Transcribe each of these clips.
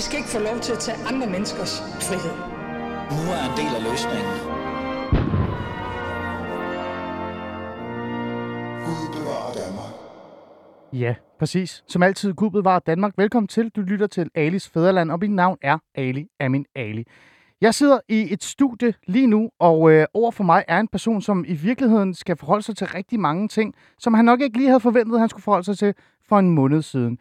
I skal ikke få lov til at tage andre menneskers frihed. Nu er en del af løsningen. Gud bevarer Danmark. Ja, præcis. Som altid, Gud bevarer Danmark. Velkommen til. Du lytter til Alis Fæderland, og mit navn er Ali Amin Ali. Jeg sidder i et studie lige nu, og øh, over for mig er en person, som i virkeligheden skal forholde sig til rigtig mange ting, som han nok ikke lige havde forventet, at han skulle forholde sig til for en måned siden.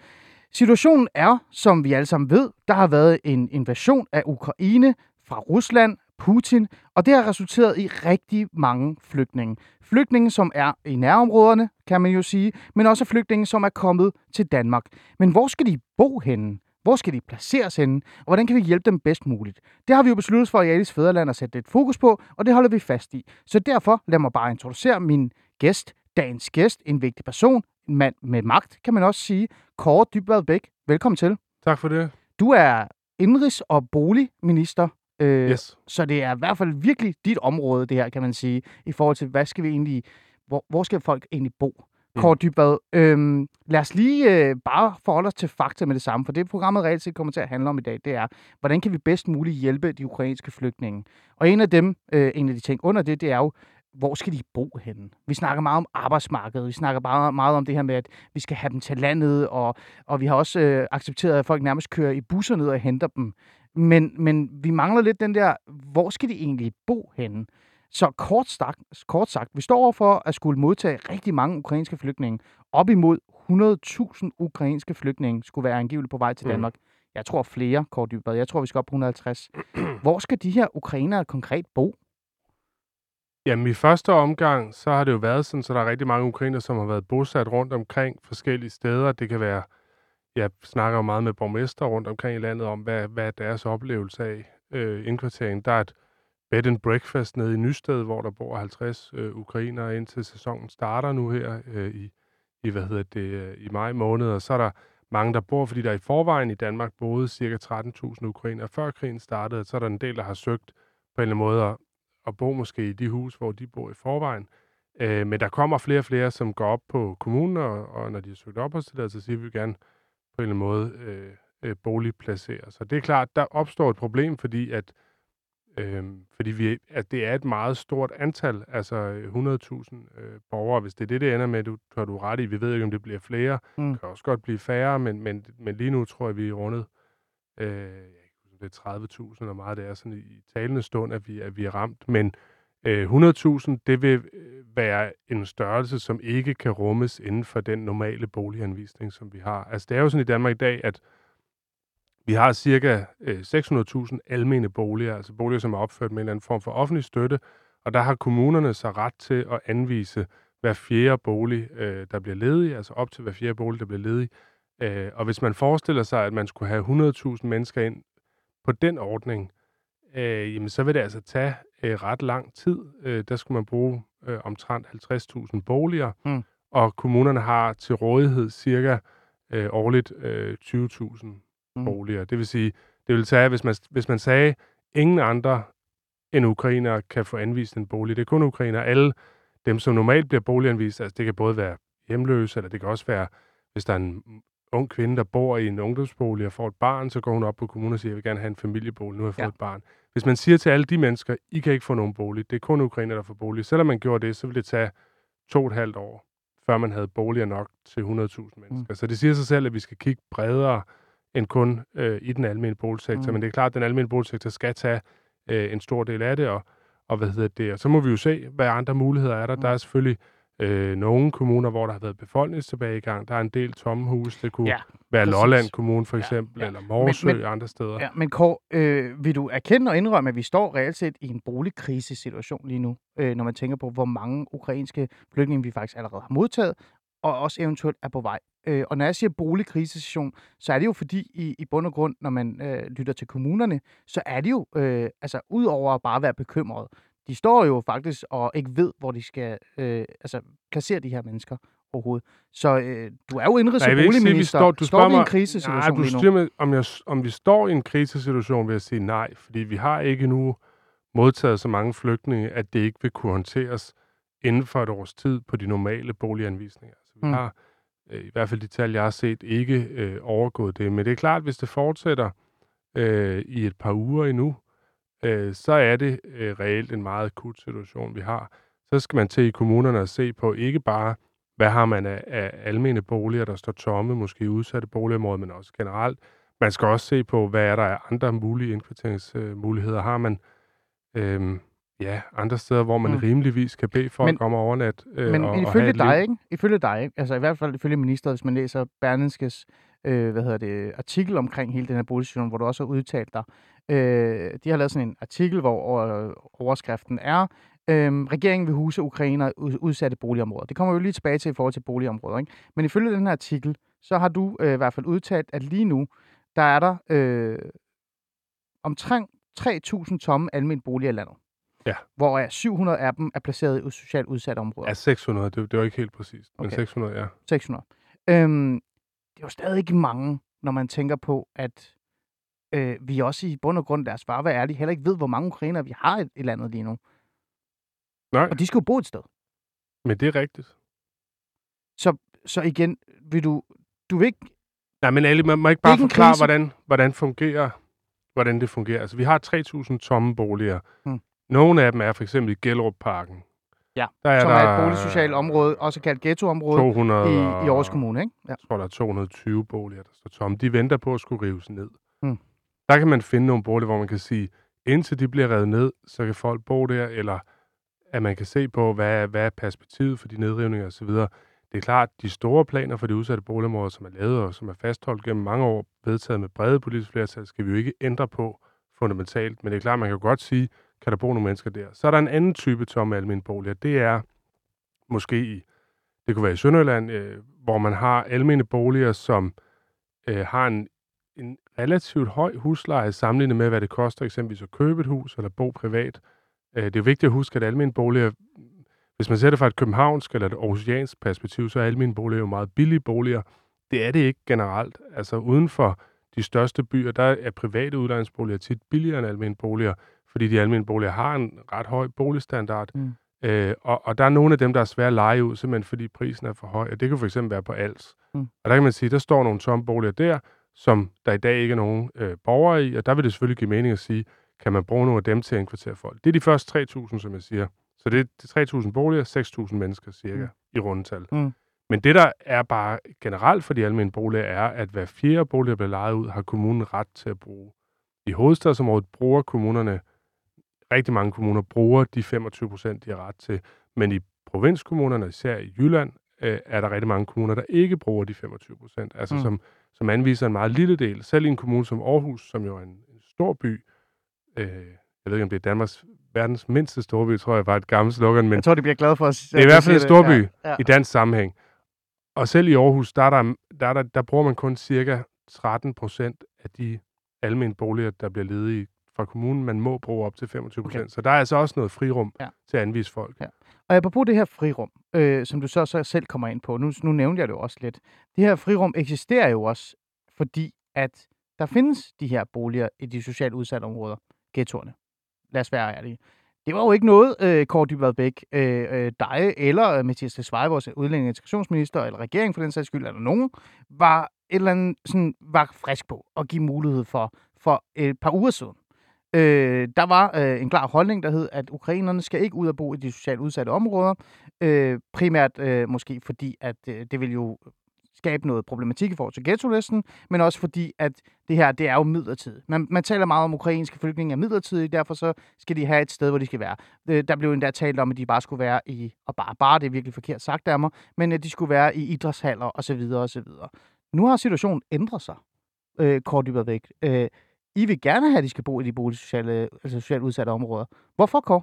Situationen er, som vi alle sammen ved, der har været en invasion af Ukraine fra Rusland, Putin, og det har resulteret i rigtig mange flygtninge. Flygtninge, som er i nærområderne, kan man jo sige, men også flygtninge, som er kommet til Danmark. Men hvor skal de bo henne? Hvor skal de placeres henne? Og hvordan kan vi hjælpe dem bedst muligt? Det har vi jo besluttet for i Alice Fæderland at sætte lidt fokus på, og det holder vi fast i. Så derfor lad mig bare introducere min gæst, dagens gæst, en vigtig person, en mand med magt, kan man også sige. Kåre Dybvad Bæk, velkommen til. Tak for det. Du er indrigs- og boligminister, øh, Yes. så det er i hvert fald virkelig dit område, det her, kan man sige, i forhold til, hvad skal vi egentlig, hvor, hvor skal folk egentlig bo? Mm. Kåre Dybvad, øhm, lad os lige øh, bare forholde os til fakta med det samme, for det programmet reelt set kommer til at handle om i dag, det er, hvordan kan vi bedst muligt hjælpe de ukrainske flygtninge? Og en af dem, øh, en af de ting under det, det er jo, hvor skal de bo henne? Vi snakker meget om arbejdsmarkedet, vi snakker bare meget om det her med, at vi skal have dem til landet, og, og vi har også øh, accepteret, at folk nærmest kører i busser ned og henter dem. Men, men vi mangler lidt den der, hvor skal de egentlig bo henne? Så kort sagt, kort sagt, vi står overfor at skulle modtage rigtig mange ukrainske flygtninge. Op imod 100.000 ukrainske flygtninge skulle være angiveligt på vej til Mm. Danmark. Jeg tror flere, Kort Dybvad. Jeg tror, vi skal op på 150. Hvor skal de her ukrainere konkret bo? Jamen i første omgang, så har det jo været sådan, så der er rigtig mange ukrainer, som har været bosat rundt omkring forskellige steder. Det kan være, jeg snakker jo meget med borgmester rundt omkring i landet om, hvad, hvad deres oplevelse af øh, indkvartering. Der er et bed and breakfast nede i Nysted, hvor der bor 50 øh, ukrainere indtil sæsonen starter nu her øh, i, i, hvad hedder det, øh, i maj måned. Og så er der mange, der bor, fordi der i forvejen i Danmark boede ca. 13.000 ukrainere før krigen startede. Så er der en del, der har søgt på en eller anden måde at, at bo måske i de hus, hvor de bor i forvejen. Øh, men der kommer flere og flere, som går op på kommunen, og, og når de har søgt opholdstilladelse, så siger vi gerne på en eller anden måde øh, øh, boligplacere. Så det er klart, der opstår et problem, fordi at øh, fordi vi, at det er et meget stort antal, altså øh, 100.000 øh, borgere. Hvis det er det, det ender med, du har du ret i. Vi ved ikke, om det bliver flere. Mm. Det kan også godt blive færre, men, men, men lige nu tror jeg, vi er rundet øh, det er 30.000, og meget det er sådan i talende stund, at vi, at vi er ramt. Men øh, 100.000, det vil øh, være en størrelse, som ikke kan rummes inden for den normale boliganvisning, som vi har. Altså det er jo sådan i Danmark i dag, at vi har cirka øh, 600.000 almene boliger, altså boliger, som er opført med en eller anden form for offentlig støtte, og der har kommunerne så ret til at anvise hver fjerde bolig, øh, der bliver ledig, altså op til hver fjerde bolig, der bliver ledig. Øh, og hvis man forestiller sig, at man skulle have 100.000 mennesker ind på den ordning, øh, jamen så vil det altså tage øh, ret lang tid. Øh, der skulle man bruge øh, omtrent 50.000 boliger, Mm. og kommunerne har til rådighed cirka øh, årligt øh, 20.000 Mm. boliger. Det vil sige, det vil tage, hvis man, hvis man sagde, ingen andre end ukrainere kan få anvist en bolig. Det er kun ukrainere. Alle dem, som normalt bliver boliganvist, altså det kan både være hjemløse, eller det kan også være, hvis der er en ung kvinde, der bor i en ungdomsbolig og får et barn, så går hun op på kommunen og siger, jeg vil gerne have en familiebolig, nu har jeg fået Ja. et barn. Hvis man siger til alle de mennesker, I kan ikke få nogen bolig, det er kun ukrainere, der får bolig. Selvom man gjorde det, så ville det tage to og et halvt år, før man havde boliger nok til 100.000 mennesker. Mm. Så det siger sig selv, at vi skal kigge bredere end kun øh, i den almene boligsektor. Mm. Mm. Men det er klart, at den almene boligsektor skal tage øh, en stor del af det, og, og hvad hedder det, og så må vi jo se, hvad andre muligheder er der. Mm. Der er selvfølgelig øh, nogle kommuner, hvor der har været befolkningstilbagegang. Der er en del tomme hus. Det kunne Ja, ja, være præcis. Lolland Kommune for Ja, eksempel, ja. eller Morsø Men- men, men- andre steder. Ja, men Kåre, øh, vil du erkende og indrømme, at vi står reelt set i en boligkrisesituation lige nu, øh, når man tænker på, hvor mange ukrainske flygtninge vi faktisk allerede har modtaget, og også eventuelt er på vej. Øh, og når jeg siger boligkrisesituation, så er det jo fordi, i, i bund og grund, når man øh, lytter til kommunerne, så er det jo, øh, altså ud over at bare være bekymret, de står jo faktisk og ikke ved, hvor de skal øh, altså, placere de her mennesker overhovedet. Så øh, du er jo indrigs- og vi boligminister. står, du står vi i en krisesituation nej, lige du nu? siger mig, om, jeg, om vi står i en krisesituation, vil jeg sige nej, fordi vi har ikke nu modtaget så mange flygtninge, at det ikke vil kunne håndteres inden for et års tid på de normale boliganvisninger. Så vi mm. har, øh, i hvert fald de tal, jeg har set, ikke øh, overgået det. Men det er klart, hvis det fortsætter, øh, i et par uger endnu, øh, så er det øh, reelt en meget akut situation, vi har. Så skal man til i kommunerne og se på ikke bare, hvad har man af, af almene boliger, der står tomme, måske udsatte boligområder, men også generelt. Man skal også se på, hvad er der af andre mulige indkvarteringsmuligheder. Har man øh, ja, andre steder, hvor man Mm. rimeligvis kan bede folk Men- om at overnat øh, Men og, og have ifølge et liv? dig, ikke? Ifølge dig, ikke? Altså i hvert fald ifølge ministeriet, hvis man læser Berlingskes øh, hvad hedder det, artikel omkring hele den her boligsituation, hvor du også har udtalt dig. Øh, de har lavet sådan en artikel, hvor øh, overskriften er, øh, regeringen vil huse ukrainer udsatte boligområder. Det kommer vi jo lige tilbage til i forhold til boligområder. Ikke? Men ifølge den her artikel, så har du øh, i hvert fald udtalt, at lige nu, der er der øh, omtrent 3.000 tomme almindelige boliger i landet. Ja. Hvor 700 af dem er placeret i socialt udsatte områder. Ja, 600, det, det var ikke helt præcist, men Okay. 600, ja. 600. Øhm, det er jo stadig ikke mange, når man tænker på, at øh, vi også i bund og grund, deres far, hvad ærlig, heller ikke ved, hvor mange ukrainer vi har i, landet lige nu. Nej, Og de skal jo bo et sted. men det er rigtigt. Så igen, vil du, du vil ikke... Nej, men Ali, man må ikke bare ikke forklare, krise. hvordan, hvordan, fungerer, hvordan det fungerer. Altså, vi har 3.000 tomme boliger. Hmm. Nogle af dem er for eksempel i Gellerup-parken. Ja, der er som der er et boligsocialt område, også kaldt ghettoområde, 200 i, i Aarhus Kommune, ikke? Ja. Jeg tror, der er 220 boliger, der står tomme. De venter på at skulle rives ned. Hmm. Der kan man finde nogle boliger, hvor man kan sige, indtil de bliver revet ned, så kan folk bo der, eller at man kan se på, hvad er, hvad er perspektivet for de nedrivninger osv. Det er klart, de store planer for de udsatte boligområder, som er lavet og som er fastholdt gennem mange år, vedtaget med brede politiske flertal, skal vi jo ikke ændre på fundamentalt. Men det er klart, man kan jo godt sige, kan der bo nogle mennesker der. Så er der en anden type tomme almindelige boliger. Det er måske i, det kunne være i Sønderjylland, øh, hvor man har almene boliger, som øh, har en, en relativt høj husleje sammenlignet med, hvad det koster eksempelvis at købe et hus eller bo privat. Øh, det er jo vigtigt at huske, at almene boliger, hvis man ser det fra et københavnsk eller et aarhusiansk perspektiv, så er almene boliger jo meget billige boliger. Det er det ikke generelt. Altså uden for de største byer, der er private udlejningsboliger tit billigere end almene boliger, fordi de almene boliger har en ret høj boligstandard. Mm. Øh, og, og der er nogle af dem, der er svære at lege ud, simpelthen fordi prisen er for høj. Og det kan for eksempel være på Als. Mm. Og der kan man sige, der står nogle tomme boliger der, som der i dag ikke er nogen øh, borgere i, og der vil det selvfølgelig give mening at sige, kan man bruge nogle af dem til at inkvartere folk. Det er de første 3.000, som jeg siger. Så det er 3.000 boliger, 6.000 mennesker cirka mm. i rundetal. Mm. Men det, der er bare generelt for de almindelige boliger, er, at hver fjerde bolig, der bliver lejet ud, har kommunen ret til at bruge. I hovedstadsområdet bruger kommunerne, rigtig mange kommuner bruger de 25 procent, de har ret til. Men i provinskommunerne, især i Jylland, øh, er der rigtig mange kommuner, der ikke bruger de 25 procent. Altså Mm. som, som anviser en meget lille del. Selv i en kommune som Aarhus, som jo er en, en stor by, øh, jeg ved ikke, om det er Danmarks verdens mindste storby, tror jeg var et gammelt slogan, men Jeg tror, de bliver glade for at det er i hvert fald en storby Ja, ja. i dansk sammenhæng. Og selv i Aarhus, der, er der, der, er der, der bruger man kun cirka 13 procent af de almindelige boliger, der bliver ledige fra kommunen. Man må bruge op til 25 procent. Okay. Så der er altså også noget frirum Ja. til at anvise folk. Ja. Og apropos det her frirum, øh, som du så, så selv kommer ind på, nu, nu nævnte jeg det jo også lidt. Det her frirum eksisterer jo også, fordi at der findes de her boliger i de socialt udsatte områder, ghettoerne. Lad os være ærlige. Det var jo ikke noget, øh, Kåre Dybvad Bæk, øh, øh, dig eller øh, Mathias Tesfaye, vores udlænding- og integrationsminister, eller regeringen for den sags skyld, eller nogen, var et eller andet, sådan, var frisk på at give mulighed for, for et par uger siden. Øh, der var øh, en klar holdning, der hed, at ukrainerne skal ikke ud og bo i de socialt udsatte områder. Øh, primært øh, måske fordi, at øh, det vil jo skabe noget problematik i forhold til ghetto-listen, men også fordi, at det her, det er jo midlertidigt. Man, man taler meget om, at ukrainske flygtninge er midlertidige, derfor så skal de have et sted, hvor de skal være. Øh, der blev endda talt om, at de bare skulle være i, og bare, bare det er virkelig forkert sagt af mig, men at de skulle være i idrætshaller osv. osv. Nu har situationen ændret sig, øh, kort dybere væk. Øh, i vil gerne have, at de skal bo i de boligsociale, altså socialt udsatte områder. Hvorfor, Kåre?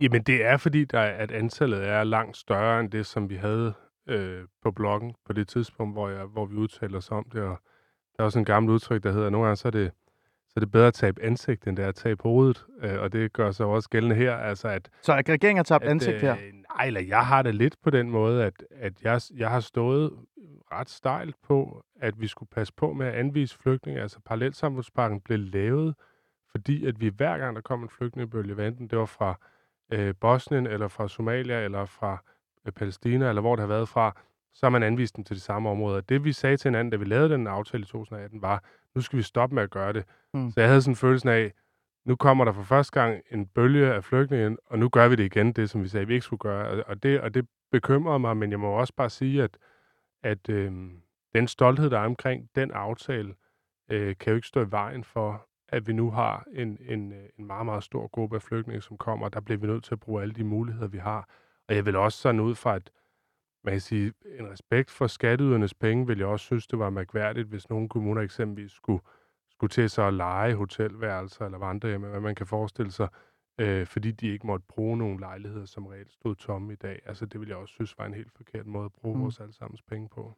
Jamen det er fordi, der er, at antallet er langt større end det, som vi havde øh, på bloggen på det tidspunkt, hvor, jeg, hvor vi udtalte os om det. Og der er også en gammel udtryk, der hedder, at nogle gange så er det, så er det bedre at tabe ansigt, end det er at tabe hovedet. Øh, og det gør sig også gældende her. Altså at Så er regeringen har tabt at, ansigt her. Øh, nej, eller jeg har det lidt på den måde, at, at jeg, jeg har stået ret stejlt på, at vi skulle passe på med at anvise flygtninge. Altså parallelsamfundspakken blev lavet, fordi at vi hver gang, der kom en flygtningebølge, hvad enten det var fra øh, Bosnien, eller fra Somalia, eller fra øh, Palæstina, eller hvor det har været fra, så har man anvist dem til de samme områder. Det vi sagde til hinanden, da vi lavede den aftale i 2018, var, nu skal vi stoppe med at gøre det. Mm. Så jeg havde sådan en følelse af, nu kommer der for første gang en bølge af flygtninge, og nu gør vi det igen, det som vi sagde, vi ikke skulle gøre. Og- Og det, og det bekymrede mig, men jeg må også bare sige, at, at øh, den stolthed, der er omkring den aftale, øh, kan jo ikke stå i vejen for, at vi nu har en, en, øh, en meget, meget stor gruppe af flygtninge, som kommer, og der bliver vi nødt til at bruge alle de muligheder, vi har. Og jeg vil også sådan ud fra, at man kan sige, en respekt for skatteydernes penge, vil jeg også synes, det var mærkværdigt, hvis nogle kommuner eksempelvis skulle, skulle til så at lege hotelværelser eller vandrehjem, hvad man kan forestille sig, øh, fordi de ikke måtte bruge nogle lejligheder, som reelt stod tomme i dag. Altså det vil jeg også synes var en helt forkert måde at bruge Mm. vores allesammens penge på.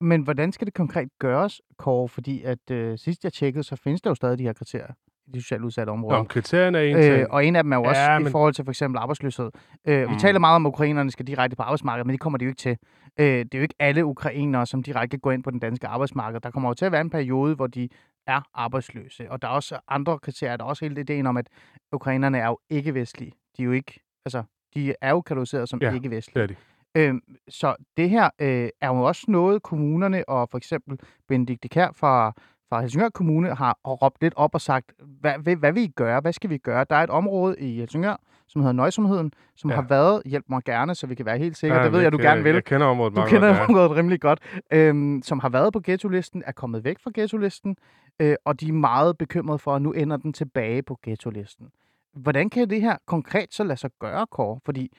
Men hvordan skal det konkret gøres, Kåre? Fordi at øh, sidst jeg tjekkede, så findes der jo stadig de her kriterier i de socialt udsatte områder. Om kriterierne er en Øh, ting. og en af dem er jo også Ja, i men- forhold til for eksempel arbejdsløshed. Øh, Vi Mm. taler meget om, at ukrainerne skal direkte på arbejdsmarkedet, men det kommer de jo ikke til. Øh, det er jo ikke alle ukrainere, som direkte går ind på den danske arbejdsmarked. Der kommer jo til at være en periode, hvor de er arbejdsløse. Og der er også andre kriterier. Der er også hele ideen om, at ukrainerne er jo ikke-vestlige. De er jo ikke, altså, de er jo kategoriseret som Ja, ikke-vestlige. det er de. Øhm, så det her øh, er jo også noget, kommunerne og for eksempel Benedikte Kær fra, fra Helsingør Kommune har råbt lidt op og sagt, hvad, hvad, hvad vil I gøre? Hvad skal vi gøre? Der er et område i Helsingør, som hedder Nøjsomheden, som ja. Har været, hjælp mig gerne, så vi kan være helt sikre, Ja, det ved jeg, du gerne vil. Jeg kender området Du meget kender godt, ja. området rimelig godt, øhm, som har været på ghetto-listen, er kommet væk fra ghetto-listen, øh, og de er meget bekymrede for, at nu ender den tilbage på ghetto-listen. Hvordan kan det her konkret så lade sig gøre, Kåre? Fordi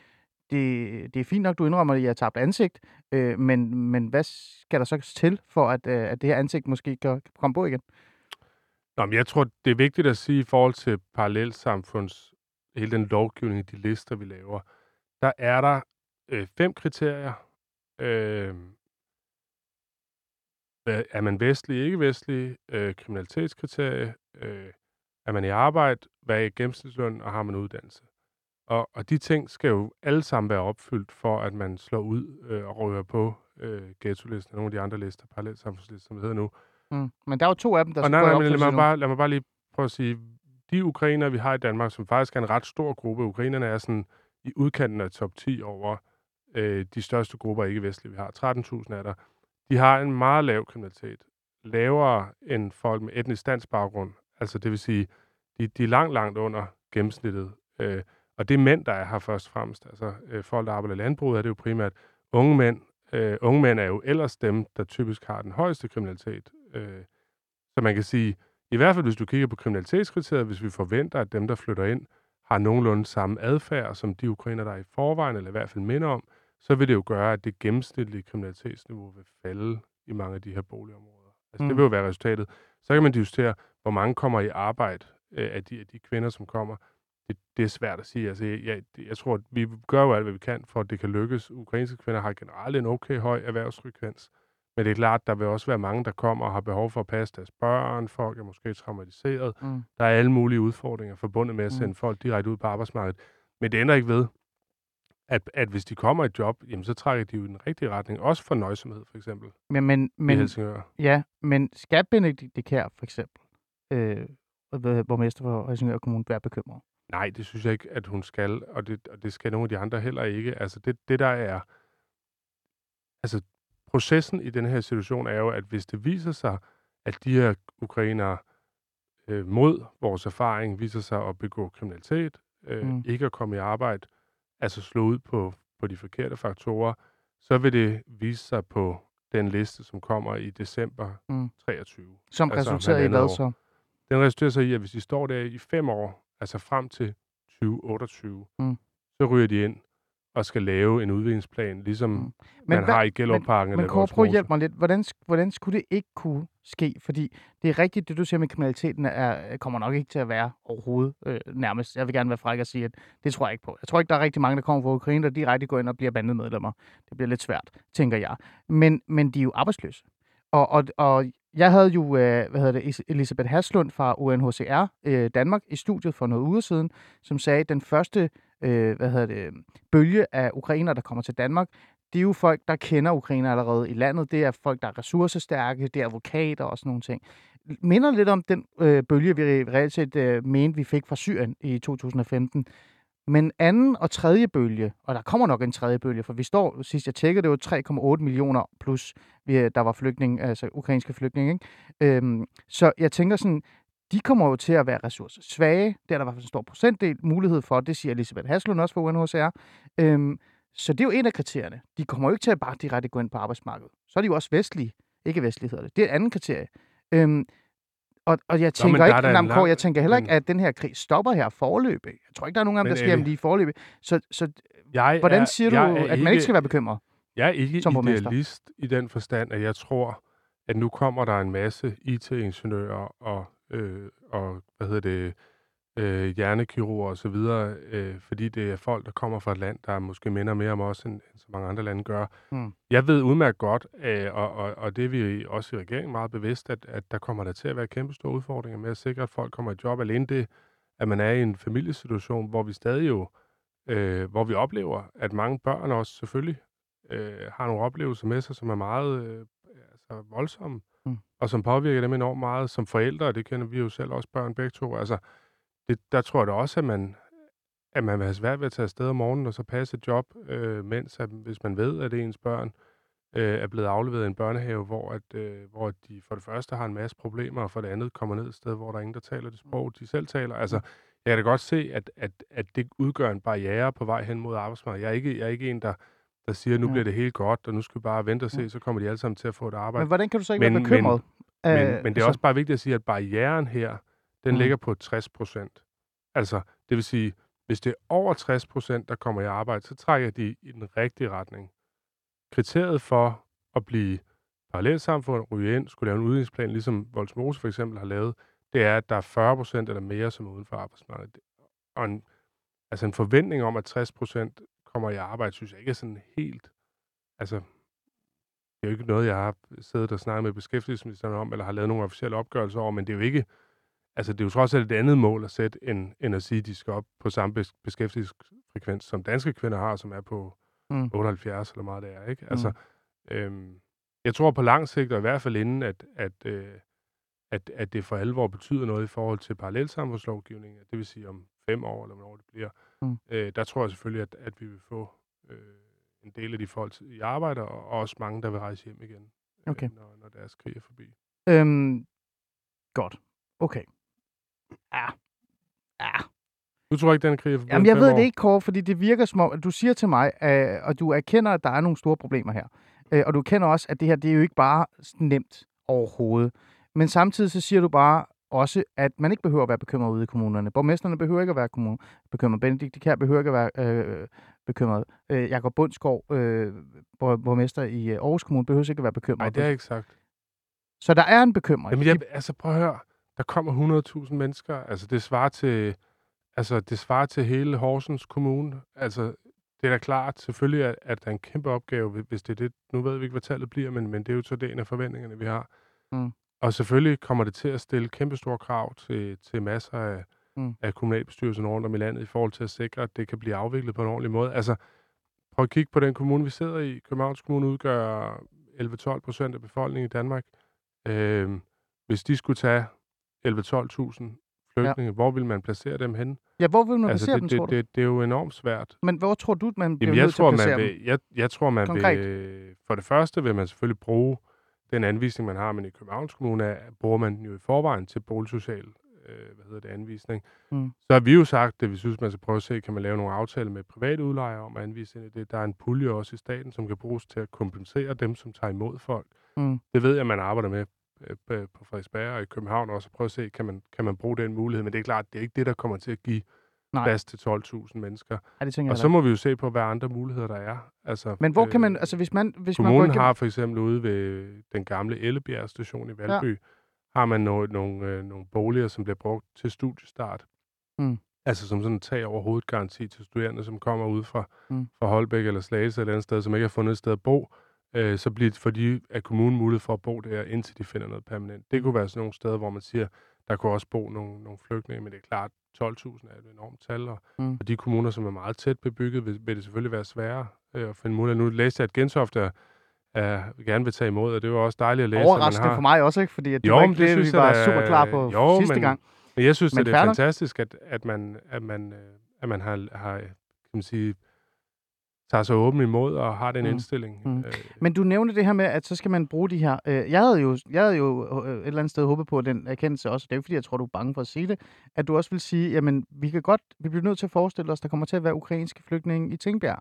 det, det er fint nok, du indrømmer, at jeg har tabt ansigt, øh, men, men hvad skal der så til for, at, øh, at det her ansigt måske kan kan komme på igen? Nå, men jeg tror, det er vigtigt at sige i forhold til parallelsamfunds, hele den lovgivning, de lister, vi laver, der er der øh, fem kriterier. Øh, hvad- er man vestlig, ikke vestlig, øh, kriminalitetskriterie, øh, er man i arbejde, hvad er gennemsnitsløn, og har man uddannelse. Og, og de ting skal jo alle sammen være opfyldt, for at man slår ud øh, og rører på øh, ghetto-listen og nogle af de andre lister, parallelsamfundslister, som det hedder nu. Mm. Men der er jo to af dem, der Og skal nej, nej, men lad mig, bare, lad mig bare lige prøve at sige, de ukrainer, vi har i Danmark, som faktisk er en ret stor gruppe, ukrainerne er sådan i udkanten af top 10 over øh, de største grupper ikke-vestlige, vi har. 13.000 er der. De har en meget lav kriminalitet. Lavere end folk med etnisk dansk baggrund. Altså det vil sige, de, de er langt, langt under gennemsnittet. Øh, og det er mænd, der er her først og fremmest. Altså øh, folk, der arbejder i landbruget, er det jo primært unge mænd. Øh, unge mænd er jo ellers dem, der typisk har den højeste kriminalitet. Øh, så man kan sige, i hvert fald hvis du kigger på kriminalitetskriteriet, hvis vi forventer, at dem, der flytter ind, har nogenlunde samme adfærd som de ukrainer, der er i forvejen, eller i hvert fald minder om, så vil det jo gøre, at det gennemsnitlige kriminalitetsniveau vil falde i mange af de her boligområder. Altså mm. Mm. det vil jo være resultatet. Så kan man justere, hvor mange kommer i arbejde øh, af, de, af de kvinder, som kommer. Det, det er svært at sige. Altså, jeg, jeg, tror, at vi gør jo alt, hvad vi kan, for at det kan lykkes. Ukrainske kvinder har generelt en okay høj erhvervsfrekvens. Men det er klart, der vil også være mange, der kommer og har behov for at passe deres børn. Folk er måske traumatiseret. Mm. Der er alle mulige udfordringer forbundet med at Mm. sende folk direkte ud på arbejdsmarkedet. Men det ændrer ikke ved, at, at hvis de kommer i et job, jamen, så trækker de jo i den rigtige retning. Også for nøjsomhed, for eksempel, Men, men, men, Helsingør. ja, men skal Benedikte Kær for eksempel, øh, borgmester for Helsingør Kommune, være bekymret? Nej, det synes jeg ikke, at hun skal, og det, og det skal nogle af de andre heller ikke. Altså det, det der er, altså processen i den her situation er jo, at hvis det viser sig, at de her ukrainere øh, mod vores erfaring viser sig at begå kriminalitet, øh, mm. ikke at komme i arbejde, altså slå ud på, på de forkerte faktorer, så vil det vise sig på den liste, som kommer i december Mm. mm. 23. Som Altså, resulterer i hvad år. så? Den resulterer så i, at hvis de står der i fem år, altså frem til 2028, Mm. så ryger de ind og skal lave en udviklingsplan, ligesom Mm. Men man hvad- har i Gellerparken Men eller Kåre, prøv at hjælpe mig lidt. Hvordan, hvordan skulle det ikke kunne ske? Fordi det er rigtigt, det du siger med kriminaliteten, er, kommer nok ikke til at være overhovedet øh, nærmest. Jeg vil gerne være fræk og sige, at det tror jeg ikke på. Jeg tror ikke, der er rigtig mange, der kommer fra Ukraine, der direkte går ind og bliver bandemedlemmer. Det bliver lidt svært, tænker jeg. Men, men de er jo arbejdsløse. Og, og, og jeg havde jo, øh, hvad hedder det, Elisabeth Haslund fra UNHCR øh, Danmark i studiet for noget uger siden, som sagde, at den første øh, hvad hedder det, bølge af ukrainer, der kommer til Danmark, det er jo folk, der kender Ukraine allerede i landet. Det er folk, der er ressourcestærke, det er advokater og sådan nogle ting. Minder lidt om den øh, bølge, vi reelt set øh, mente, vi fik fra Syrien i 2015. Men anden og tredje bølge, og der kommer nok en tredje bølge, for vi står, sidst jeg tjekkede, det var 3,8 millioner plus, vi- der var flygtninge, altså ukrainske flygtninge. Ikke? Øhm, så jeg tænker sådan, de kommer jo til at være ressourcesvage. Det er der i hvert fald en stor procentdel mulighed for. Det siger Elisabeth Haslund også for UNHCR. Øhm, så det er jo en af kriterierne. De kommer jo ikke til at bare direkte gå ind på arbejdsmarkedet. Så er de jo også vestlige. Ikke vestlige hedder det. Det er et andet kriterie. Øhm, og, og jeg tænker er ikke, lang- jeg tænker heller ikke, men- at den her krig stopper her forløbig. Jeg tror ikke, der er nogen af dem, der sker lige forløbig. Så, så Jeg hvordan er, siger du, jeg er at man ikke skal være bekymret? Jeg er ikke som idealist i den forstand, at jeg tror, at nu kommer der en masse IT-ingeniører og, øh, og hvad hedder det, øh, hjernekirurger og så videre, øh, fordi det er folk, der kommer fra et land, der måske minder mere om os, end, end så mange andre lande gør. Mm. Jeg ved udmærket godt, øh, og, og, og det er vi også i regeringen meget bevidst, at, at der kommer der til at være kæmpe store udfordringer med at sikre, at folk kommer i job. Alene det, at man er i en familiesituation, hvor vi stadig jo, øh, hvor vi oplever, at mange børn også selvfølgelig øh, har nogle oplevelser med sig, som er meget øh, altså voldsomme, Mm. mm. og som påvirker dem enormt meget som forældre, og det kender vi jo selv også børn begge to. Altså, det, der tror jeg da også, at man, at man vil have svært ved at tage afsted om morgenen og så passe et job, øh, mens at, hvis man ved, at ens børn øh, er blevet afleveret i en børnehave, hvor, at, øh, hvor de for det første har en masse problemer, og for det andet kommer ned et sted, hvor der er ingen, der taler det sprog, de selv taler. Altså, jeg kan da godt se, at, at, at det udgør en barriere på vej hen mod arbejdsmarkedet. Jeg er ikke, jeg er ikke en, der, der siger, nu bliver det helt godt, og nu skal vi bare vente og se, så kommer de alle sammen til at få et arbejde. Men hvordan kan du så ikke Men- være bekymret? Men, Øh, men det er altså, også bare vigtigt at sige, at barrieren her, den Mm. ligger på 60 procent. Altså, det vil sige, hvis det er over 60 procent, der kommer i arbejde, så trækker de i den rigtige retning. Kriteriet for at blive parallelsamfund, ryge ind, skulle lave en udviklingsplan, ligesom Voldsmose for eksempel har lavet, det er, at der er 40 procent eller mere, som er uden for arbejdsmarkedet. Og en, altså en forventning om, at 60 procent kommer i arbejde, synes jeg ikke er sådan helt... Altså, det er jo ikke noget, jeg har siddet og snakket med beskæftigelsesministeren om, eller har lavet nogle officielle opgørelser over, men det er jo ikke... Altså, det er jo trods alt et andet mål at sætte, end, end at sige, at de skal op på samme bes- beskæftigelsesfrekvens, som danske kvinder har, som er på Mm. mm. 78 eller meget det er, ikke? Altså, øhm, jeg tror på lang sigt, og i hvert fald inden, at, at, øh, at, at det for alvor betyder noget i forhold til parallelsamfundslovgivningen, det vil sige om fem år, eller hvornår det bliver, Mm. øh, der tror jeg selvfølgelig, at, at vi vil få øh, en del af de folk i arbejde, og også mange, der vil rejse hjem igen, Okay. øh, når, når deres krig er forbi. Øhm, godt. Okay. Ja. Ja. Du tror ikke, den krig er forbi? Jamen, jeg ved år? det ikke, Kåre, fordi det virker som om, at du siger til mig, øh, og du erkender, at der er nogle store problemer her. Øh, og du kender også, at det her, det er jo ikke bare nemt overhovedet. Men samtidig så siger du bare også, at man ikke behøver at være bekymret ude i kommunerne. Borgmesterne behøver ikke at være kommun- bekymret. Benedikt Kær behøver ikke at være øh, bekymret. Øh, Jakob Bundsgaard, øh, borg- borgmester i øh, Aarhus Kommune, behøver ikke at være bekymret. Nej, det jeg ikke sagt. Så der er en bekymring. Jamen, jeg, altså prøv at høre. Der kommer 100.000 mennesker. Altså, det svarer til, altså, det svarer til hele Horsens Kommune. Altså, det er da klart, selvfølgelig, at, at der er en kæmpe opgave, hvis- det er det. Nu ved vi ikke, hvad tallet bliver, men, men det er jo så det en af forventningerne, vi har. Mm. Og selvfølgelig kommer det til at stille kæmpe store krav til, til masser af, Mm. af kommunalbestyrelsen rundt om i landet i forhold til at sikre, at det kan blive afviklet på en ordentlig måde. Altså, prøv at kigge på den kommune, vi sidder i. Københavns Kommune udgør 11-12 procent af befolkningen i Danmark. Øhm, hvis de skulle tage 11-12.000 flygtninge, ja. hvor vil man placere dem hen? Ja, hvor vil man Altså, placere det, dem, det, tror du? det, det er jo enormt svært. Men hvor tror du, man bliver Jamen, jeg nødt til tror, at placere man dem? vil, jeg, jeg tror, man Konkret. vil... For det første vil man selvfølgelig bruge den anvisning, man har, men i Københavns Kommune er, bruger man jo i forvejen til boligsocial øh, hvad hedder det, anvisning. Mm. Så har vi jo sagt, at vi synes, man skal prøve at se, kan man lave nogle aftaler med private udlejere om at anvise ind i det. Der er en pulje også i staten, som kan bruges til at kompensere dem, som tager imod folk. Mm. Det ved jeg, man arbejder med på- på Frederiksberg og i København også, at prøve at se, kan man, kan man bruge den mulighed. Men det er klart, det er ikke det, der kommer til at give Nej. plads til 12.000 mennesker. Ja, det Og så må vi jo se på, hvad andre muligheder der er. Altså, Men hvor kan man, øh, altså hvis man, hvis man går Kommunen igennem... har for eksempel ude ved den gamle Ellebjerg station i Valby, ja. har man nogle, nogle, øh, nogle boliger, som bliver brugt til studiestart. Mm. Altså som sådan en tag over hovedet garanti til studerende, som kommer ud fra, Mm. mm. fra Holbæk eller Slagelse eller et andet sted, som ikke har fundet et sted at bo. Øh, så bliver for de af kommunen mulighed for at bo der, indtil de finder noget permanent. Det kunne være sådan nogle steder, hvor man siger, der kunne også bo nogle, nogle flygtninge, men det er klart, 12.000 er et enormt tal, og Mm. for de kommuner, som er meget tæt bebygget, vil, vil det selvfølgelig være sværere øh, at finde mulighed. Nu læste jeg, at Gentofte er, er, gerne vil tage imod, og det var også dejligt at læse, Overraskende har... for mig også, ikke? Fordi at det Jo, var ikke det det, vi synes jeg var super klar på jo, sidste men- gang. Men jeg synes, Men at det er fantastisk, at, at, man, at, man, øh, at man har, har kan man sige, tager sig åben imod og har den Mm. indstilling. Mm. Øh, Men du nævnte det her med, at så skal man bruge de her... Øh, jeg, havde jo, jeg havde jo øh, et eller andet sted håbet på den erkendelse også. Det er jo fordi jeg tror, du er bange for at sige det. At du også vil sige, jamen, vi kan godt... Vi bliver nødt til at forestille os, der kommer til at være ukrainske flygtninge i Tingbjerg.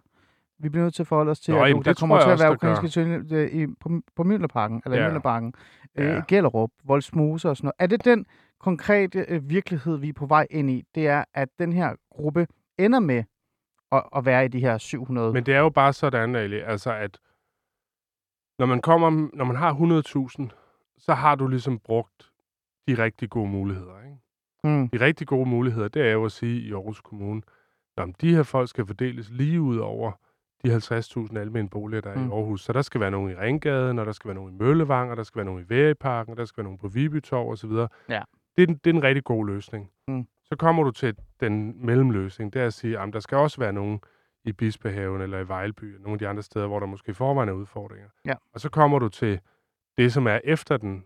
Vi bliver nødt til at forholde os til, Nå, at jamen, der kommer til at være ukrainske flygtninge øh, i, på, på Mjølnerparken, eller ja. Mjølnerparken, øh, Ja. Gellerup, Voldsmose og sådan noget. Er det den konkrete øh, virkelighed, vi er på vej ind i? Det er, at den her gruppe ender med at, at være i de her 700... Men det er jo bare sådan, Ali, altså at når man, kommer, når man har 100.000, så har du ligesom brugt de rigtig gode muligheder. Ikke? mm, De rigtig gode muligheder, det er jo at sige i Aarhus Kommune, at de her folk skal fordeles lige ud over de 50.000 almene boliger, der er Mm. i Aarhus. Så der skal være nogen i Ringgaden, og der skal være nogen i Møllevang, og der skal være nogen i Vægeparken, og der skal være nogen på Vibytorv osv. Ja. Det, er den, det er en rigtig god løsning. Mm. Så kommer du til den mellemløsning, det er at sige, at der skal også være nogen i Bispehaven eller i Vejlby, og nogle af de andre steder, hvor der måske i forvejen er udfordringer. Ja. Og så kommer du til det, som er efter den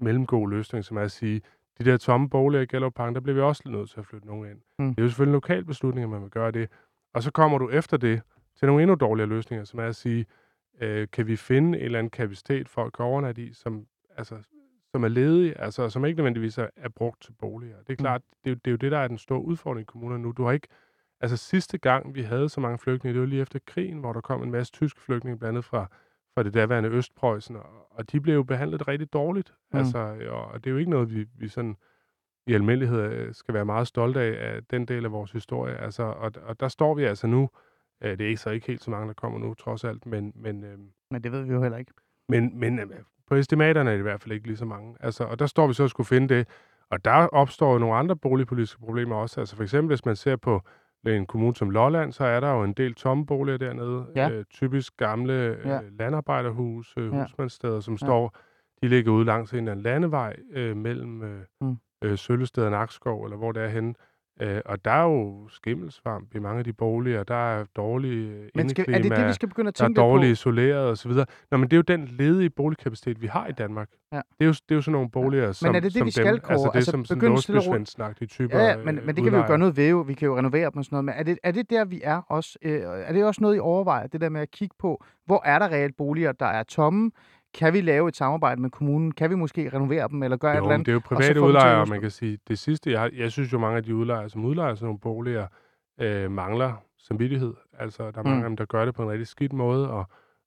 mellemgode løsning, som er at sige, de der tomme boliger i Gellerupparken, der bliver vi også nødt til at flytte nogen ind. Mm. Det er jo selvfølgelig en lokal beslutning, at man vil gøre det. Og så kommer du efter det til nogle endnu dårligere løsninger, som er at sige, øh, kan vi finde en eller anden kapacitet, folk kan overnatte i, som, altså, som er ledige, altså som ikke nødvendigvis er, er brugt til boliger. Det er klart, det, det er jo det, der er den store udfordring i kommunerne nu. Du har ikke, altså sidste gang, vi havde så mange flygtninge, det var lige efter krigen, hvor der kom en masse tyske flygtninge, blandt andet fra, fra det daværende Østpreussen, og, og de blev jo behandlet rigtig dårligt. Mm. Mm. Altså, og, og det er jo ikke noget, vi, vi sådan i almindelighed øh, skal være meget stolte af, af den del af vores historie. Altså, og, og der står vi altså nu, øh, det er ikke så ikke helt så mange, der kommer nu, trods alt, men, men, øh, men det ved vi jo heller ikke. men, men øh, på estimaterne er det i hvert fald ikke lige så mange. Altså, og der står vi så og skulle finde det. Og der opstår jo nogle andre boligpolitiske problemer også. Altså for eksempel, hvis man ser på en kommune som Lolland, så er der jo en del tomme boliger dernede. Ja. Øh, typisk gamle øh, Ja. landarbejderhus, øh, Ja. husmandssteder, som Ja. står, de ligger ude langs en eller anden landevej øh, mellem øh, Mm. øh, Søllested og Nakskov, eller hvor det er henne. Øh, og der er jo skimmelsvamp i mange af de boliger. Der er dårlige øh, Men skal, er det det, vi skal begynde at der er tænke dårligt på? isoleret og så videre. Nå, men det er jo den ledige boligkapacitet, vi har i Danmark. Ja. Det, er jo, det er jo sådan nogle boliger, som, er det det, vi skal, dem, Kåre? altså det, Altså, som sådan låsbysvendsnagtige typer Ja, ja, men, men det kan vi jo gøre noget ved. Jo. Vi kan jo renovere dem og sådan noget. Men er det, er det der, vi er også? Øh, er det også noget, I overvejer? Det der med at kigge på, hvor er der reelt boliger, der er tomme? Kan vi lave et samarbejde med kommunen? Kan vi måske renovere dem, eller gøre et Jo, eller men andet? det er jo private udlejere, man kan sige. Det sidste, jeg, har- jeg synes jo, mange af de udlejere, som udlejer sådan nogle boliger, øh, mangler samvittighed. Altså, der er mange Mm. af dem, der gør det på en rigtig skidt måde, og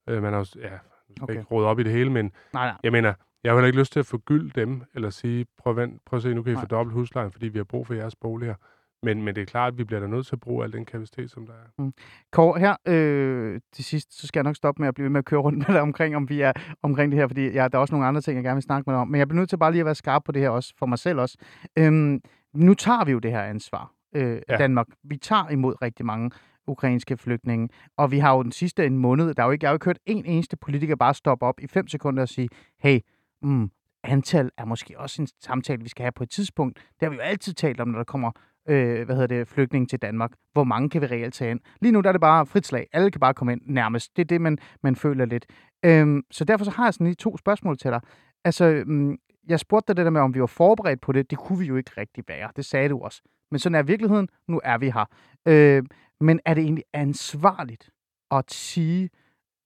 øh, man har jo, ja, Okay. ikke råde op i det hele, men Nej, nej. jeg mener, jeg har heller ikke lyst til at forgylde dem, eller sige, prøv, vent, prøv at se, nu kan I fordoble huslejen, fordi vi har brug for jeres boliger. Men, men det er klart, at vi bliver da nødt til at bruge al den kapacitet, som der er. Kåre, her øh, til sidst, så skal jeg nok stoppe med at blive ved med at køre rundt med dig omkring, om vi er omkring det her, fordi ja, der er også nogle andre ting, jeg gerne vil snakke med dig om. Men jeg bliver nødt til bare lige at være skarp på det her også, for mig selv også. Øhm, nu tager vi jo det her ansvar, øh. Ja. Danmark. Vi tager imod rigtig mange ukrainske flygtninge, og vi har jo den sidste en måned, der er jo ikke, jeg har jo ikke hørt en eneste politiker bare stoppe op i fem sekunder og sige, hey, mm, antal er måske også en samtale, vi skal have på et tidspunkt. Det har vi jo altid talt om, når der kommer øh, hvad hedder det, flygtninge til Danmark. Hvor mange kan vi reelt tage ind? Lige nu der er det bare frit slag. Alle kan bare komme ind nærmest. Det er det, man, man føler lidt. Øhm, så derfor så har jeg sådan lige to spørgsmål til dig. Altså, mm, jeg spurgte dig det der med, om vi var forberedt på det. Det kunne vi jo ikke rigtig være. Det sagde du også. Men sådan er virkeligheden. Nu er vi her. Øh, men er det egentlig ansvarligt at sige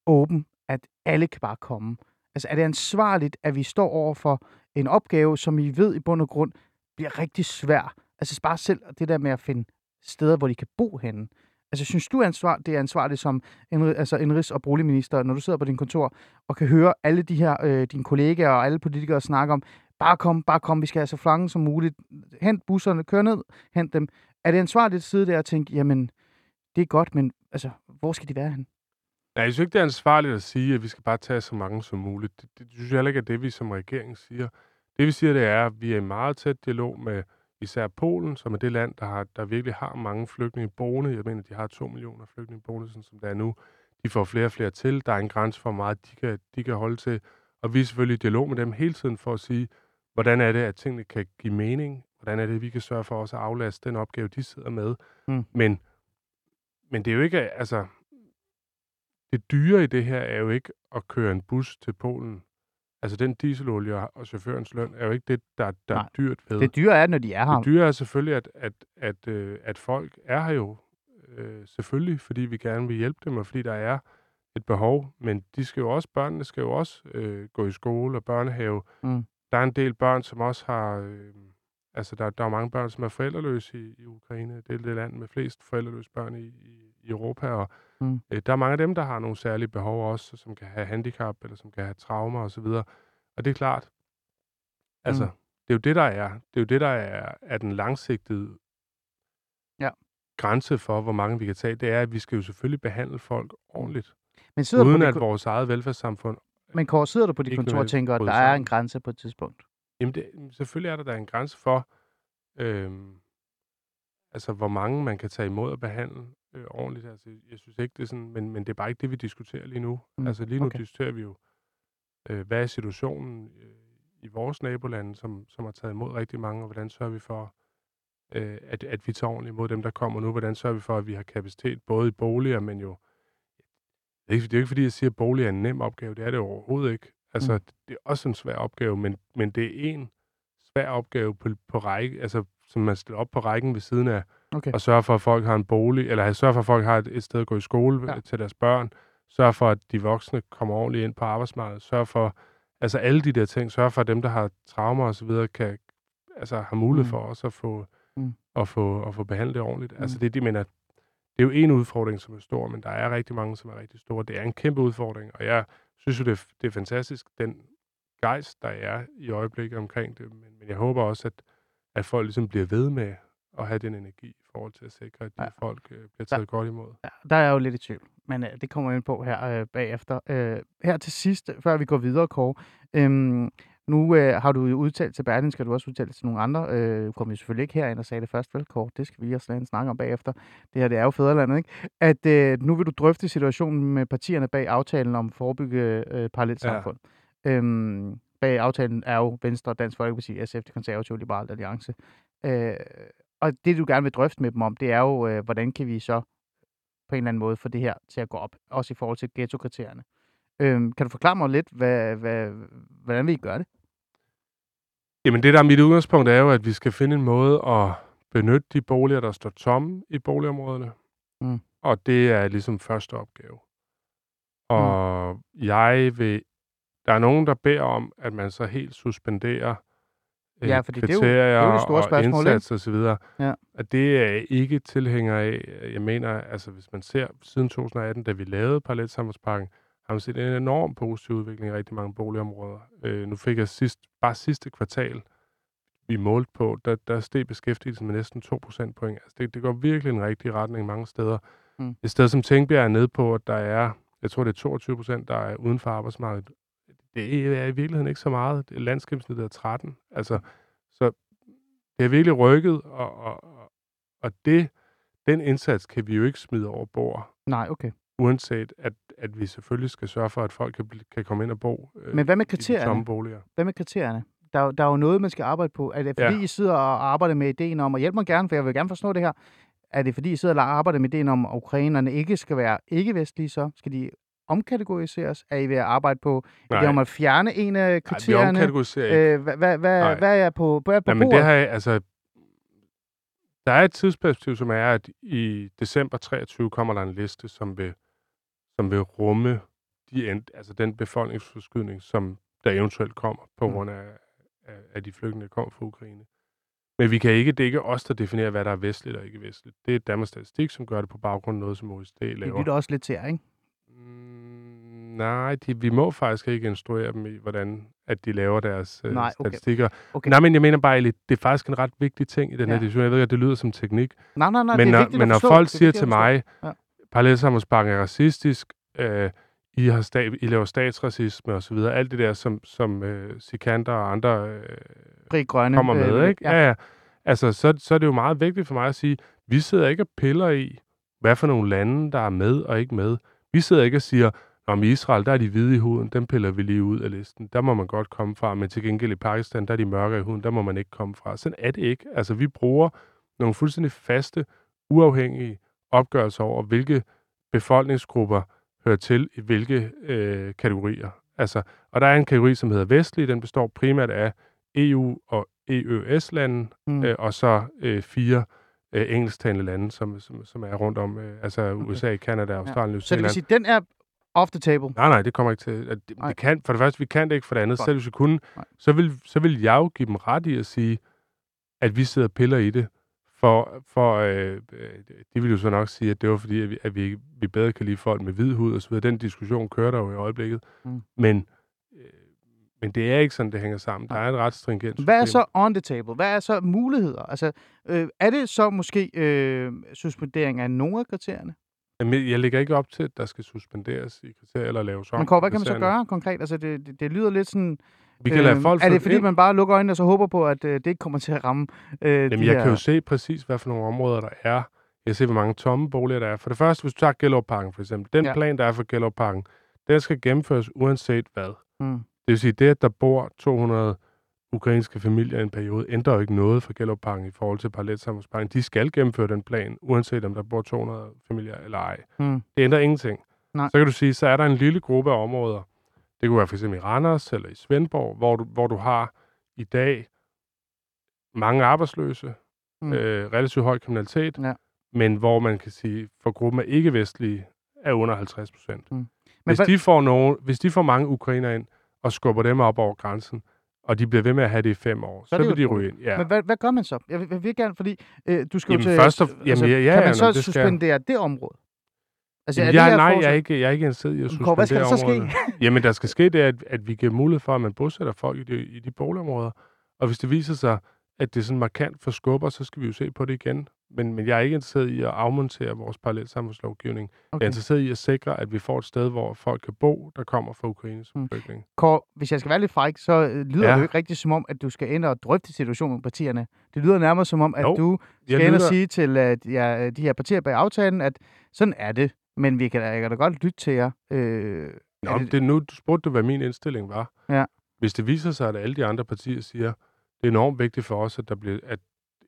åben, at alle kan bare komme? Altså, er det ansvarligt, at vi står over for en opgave, som I ved i bund og grund bliver rigtig svær? Altså, bare selv det der med at finde steder, hvor de kan bo henne. Altså, synes du, ansvar, det er ansvarligt som indri- altså indrigs- og boligminister, når du sidder på din kontor og kan høre alle de her, øh, dine kollegaer og alle politikere snakke om, bare kom, bare kom, vi skal have så flange som muligt. Hent busserne, kør ned, hent dem. Er det ansvarligt at sidde der og tænke, jamen, det er godt, men altså, hvor skal de være hen? Nej, jeg synes ikke, det er ansvarligt at sige, at vi skal bare tage så mange som muligt. Det, det synes jeg heller ikke er det, vi som regering siger. Det vi siger, det er, at vi er i meget tæt dialog med især Polen, som er det land, der, har, der virkelig har mange flygtninge boende. Jeg mener, de har to millioner flygtninge boende, sådan som det er nu. De får flere og flere til. Der er en grænse for, hvor meget de kan, de kan holde til. Og vi er selvfølgelig i dialog med dem hele tiden for at sige, hvordan er det, at tingene kan give mening? Hvordan er det, at vi kan sørge for også at aflaste den opgave, de sidder med? Mm. Men, men det er jo ikke, altså, det dyre i det her er jo ikke at køre en bus til Polen. Altså den dieselolie og, chaufførens løn er jo ikke det, der, der er Nej. dyrt ved. Det dyre er, når de er her. Det dyre er selvfølgelig, at, at, at, øh, at folk er her jo øh, selvfølgelig, fordi vi gerne vil hjælpe dem, og fordi der er et behov. Men de skal jo også, børnene skal jo også øh, gå i skole og børnehave. Mm. Der er en del børn, som også har... Øh, altså, der, der er mange børn, som er forældreløse i, i Ukraine. Det er det land med flest forældreløse børn i, i, i Europa, og Mm. øh, der er mange af dem, der har nogle særlige behov også, som kan have handicap, eller som kan have traumer osv. Og det er klart, altså, Mm. det er jo det, der er. Det er jo det, der er, er den langsigtede Ja. grænse for, hvor mange vi kan tage. Det er, at vi skal jo selvfølgelig behandle folk ordentligt, Men sidder uden på at dit, vores eget velfærdssamfund... men Kåre, sidder du på dit ikke kontor og tænker, at der er en grænse på et tidspunkt? Jamen, det, selvfølgelig er der, der er en grænse for, øhm, altså, hvor mange man kan tage imod og behandle øh, ordentligt. Altså, jeg synes ikke, det er sådan, men, men det er bare ikke det, vi diskuterer lige nu. Mm. Altså, lige nu okay. diskuterer vi jo, øh, hvad er situationen øh, i vores nabolande, som, som har taget imod rigtig mange, og hvordan sørger vi for, øh, at, at vi tager ordentligt imod dem, der kommer nu? Hvordan sørger vi for, at vi har kapacitet både i boliger, men jo... Det er er ikke fordi, jeg siger, at bolig er en nem opgave. Det er det overhovedet ikke. Altså, mm. det er også en svær opgave, men, men det er en svær opgave på, på række, altså, som man stiller op på rækken ved siden af, Okay. og sørge for, at folk har en bolig, eller sørge for, at folk har et, et sted at gå i skole Ja. til deres børn, sørge for, at de voksne kommer ordentligt ind på arbejdsmarkedet, sørge for, altså alle de der ting, sørge for, at dem, der har traumer og så videre, kan, altså har mulighed Mm. for også at få, mm. at få, at få behandlet det ordentligt. Mm. Altså det, de mener, det er jo en udfordring, som er stor, men der er rigtig mange, som er rigtig store. Det er en kæmpe udfordring, og jeg synes jo, det er, det er fantastisk, den gejst, der er i øjeblikket omkring det, men, men jeg håber også, at, at folk ligesom bliver ved med at have den energi i forhold til at sikre, at de Ja. folk øh, bliver taget godt imod. Ja, der er jeg jo lidt i tvivl, men øh, det kommer vi ind på her øh, bagefter. Øh, her til sidst, før vi går videre, Kåre. Øhm, nu øh, har du jo udtalt til Berlin, skal du også udtale til nogle andre. Øh, du kom jo selvfølgelig ikke herind og sagde det først, vel, Kåre? Det skal vi også lade snakke om bagefter. Det her, det er jo fædrelandet, ikke? At øh, nu vil du drøfte situationen med partierne bag aftalen om forebygge øh, parallelsamfund. Ja. Øhm, bag aftalen er jo Venstre, Dansk Folkeparti, SF, Det Konservative Liberale Alliance. Øh, og det, du gerne vil drøfte med dem om, det er jo, øh, hvordan kan vi så på en eller anden måde få det her til at gå op, også i forhold til ghetto-kriterierne. Øhm, kan du forklare mig lidt, hvad, hvad, hvordan vi gør det? Jamen det, der er mit udgangspunkt, er jo, at vi skal finde en måde at benytte de boliger, der står tomme i boligområderne. Mm. Og det er ligesom første opgave. Og mm. jeg vil... Der er nogen, der beder om, at man så helt suspenderer Ja, fordi det er jo- kriterier det er jo det store og spørgsmål, indsats og så videre. Ja. Og det er ikke tilhænger af. Jeg mener, altså hvis man ser siden 2018, da vi lavede Parallelsamfundspakken, har man set en enorm positiv udvikling i rigtig mange boligområder. Øh, nu fik jeg sidst, bare sidste kvartal, vi målte på, der, der steg beskæftigelsen med næsten 2 procentpoint. Altså det, det går virkelig en rigtig retning mange steder. Mm. Et sted som Tænkbjerg er nede på, at der er, jeg tror det er 22 procent, der er uden for arbejdsmarkedet. Det er i virkeligheden ikke så meget. Landskabsnittet er 13. Altså, så det er virkelig rykket, og, og, og- det, den indsats kan vi jo ikke smide over bord Nej, okay. uanset at, at vi selvfølgelig skal sørge for, at folk kan, kan komme ind og bo øh, Men hvad med i de kriterierne? tomme boliger. Hvad med kriterierne? Der, er der er jo noget, man skal arbejde på. Er det fordi, Ja. I sidder og arbejder med ideen om, og hjælp mig gerne, for jeg vil gerne forstå det her, er det fordi, I sidder og arbejder med ideen om, at ukrainerne ikke skal være ikke-vestlige så? Skal de omkategoriseres? Er I ved at arbejde på Nej, ideen om at fjerne en af nej vi kriterierne? omkategoriserer ikke. Øh, hvad, hvad, hvad, hvad er på, hvad er på Nej, men det jeg, altså... Der er et tidsperspektiv, som er, at i december 23 kommer der en liste, som vil, som vil rumme de end, altså den befolkningsforskydning, som der eventuelt kommer på Mm. grund af, af, af de flygtninge, der kommer fra Ukraine. Men vi kan ikke, det er ikke os, der definerer, hvad der er vestligt og ikke vestligt. Det er Danmarks Statistik, som gør det på baggrund af noget, som Det laver. lytter også lidt til ikke? Mm, nej, de, vi må faktisk ikke instruere dem i, hvordan at de laver deres øh, Nej, okay. statistikker. Okay. Nej, men jeg mener bare, lidt, det er faktisk en ret vigtig ting i den her Ja. diskussion. Jeg ved, at det lyder som teknik. Nej, nej, nej, men det er når, vigtigt men at når forstå. folk er siger til at mig, Ja. ja. parallelsamfundspakken er racistisk, øh, I, har stat, I laver statsracisme og så videre, alt det der, som, som øh, Sikander og andre øh, Fri Grønne. kommer med, øh, ikke? Ja, ja. Altså, så, så er det jo meget vigtigt for mig at sige, vi sidder ikke og piller i, hvad for nogle lande, der er med og ikke med. Vi sidder ikke og siger, om i Israel, der er de hvide i huden, dem piller vi lige ud af listen. Der må man godt komme fra, men til gengæld i Pakistan, der er de mørke i huden, der må man ikke komme fra. Sådan er det ikke. Altså, vi bruger nogle fuldstændig faste, uafhængige opgørelser over, hvilke befolkningsgrupper hører til i hvilke øh, kategorier. Altså, og der er en kategori, som hedder vestlig. Den består primært af EU- og EØS-lande, Mm. øh, og så øh, fire øh, engelsktalende lande, som, som, som er rundt om, øh, altså USA, Kanada, Australien, New Så det vil Zealand. sige, den er off the table. Nej, nej, det kommer ikke til. At, det, vi kan, for det første, vi kan det ikke. For det andet, Godt. selv hvis vi kunne, Nej. så vil, så vil jeg jo give dem ret i at sige, at vi sidder og piller i det. For, for øh, øh, de vil jo så nok sige, at det var fordi, at vi, at vi, vi bedre kan lide folk med hvid hud og så videre. Den diskussion kører der jo i øjeblikket. Mm. Men, men det er ikke sådan, det hænger sammen. Der er et ret stringent Hvad er system. så on the table? Hvad er så muligheder? Altså, øh, er det så måske øh, suspendering af nogle af kriterierne? Jamen, jeg lægger ikke op til, at der skal suspenderes i kriterier eller laves om. Men Kåre, hvad kan man så gøre konkret? Altså, det, det, det lyder lidt sådan... Vi kan lade øh, folk er det fordi, ind. man bare lukker øjnene og så håber på, at øh, det ikke kommer til at ramme øh, Jamen, jeg her... kan jo se præcis, hvad for nogle områder der er. Jeg ser, hvor mange tomme boliger der er. For det første, hvis du tager Gellerparken for eksempel. Den Ja. plan, der er for Gellerparken, den skal gennemføres uanset hvad. Mm. Det vil sige, det, at der bor 200 ukrainske familier i en periode, ændrer jo ikke noget for Gellerparken i forhold til Parallelsamfundsparken. De skal gennemføre den plan, uanset om der bor 200 familier eller ej. Mm. Det ændrer ingenting. Nej. Så kan du sige, så er der en lille gruppe af områder. Det kunne være for eksempel i Randers eller i Svendborg, hvor du, hvor du har i dag mange arbejdsløse, Mm. øh, relativt høj kriminalitet, Ja. men hvor man kan sige, for gruppen af ikke-vestlige er under 50 procent. Mm. Men Hvis, hvad- de får nogen, hvis de får mange ukrainer ind og skubber dem op over grænsen, og de bliver ved med at have det i fem år, Så så, er det vil de ryge ind. Ja. Men hvad, hvad gør man så? Jeg vil, jeg vil gerne, fordi øh, du skal Jamen, til... først og- jamen, ja, ja, kan man så det skal suspendere det område? Altså, Jamen, det jeg, her nej, jeg er, ikke, jeg er ikke interesseret i at Kåre, hvad skal suspendere der så ske? Jamen, der skal ske det, at, at vi giver mulighed for, at man bosætter folk i de, i de boligområder. Og hvis det viser sig, at det sådan markant forskubber, så skal vi jo se på det igen. Men, men jeg er ikke interesseret i at afmontere vores parallelsamfundslovgivning. Okay. Jeg er interesseret i at sikre, at vi får et sted, hvor folk kan bo, der kommer fra Ukraine som Mm. flygtning. Kåre, hvis jeg skal være lidt fræk, så øh, lyder ja. Det jo ikke rigtig som om, at du skal ind og drøfte situationen med partierne. Det lyder nærmere som om, at Jo, du skal ind og sige til uh, ja, de her partier bag aftalen, at sådan er det. Men vi kan, jeg kan da godt lytte til jer. Øh, Nå, det... det nu, du spurgte du, hvad min indstilling var. Ja. Hvis det viser sig, at alle de andre partier siger, det er enormt vigtigt for os, at, der bliver, at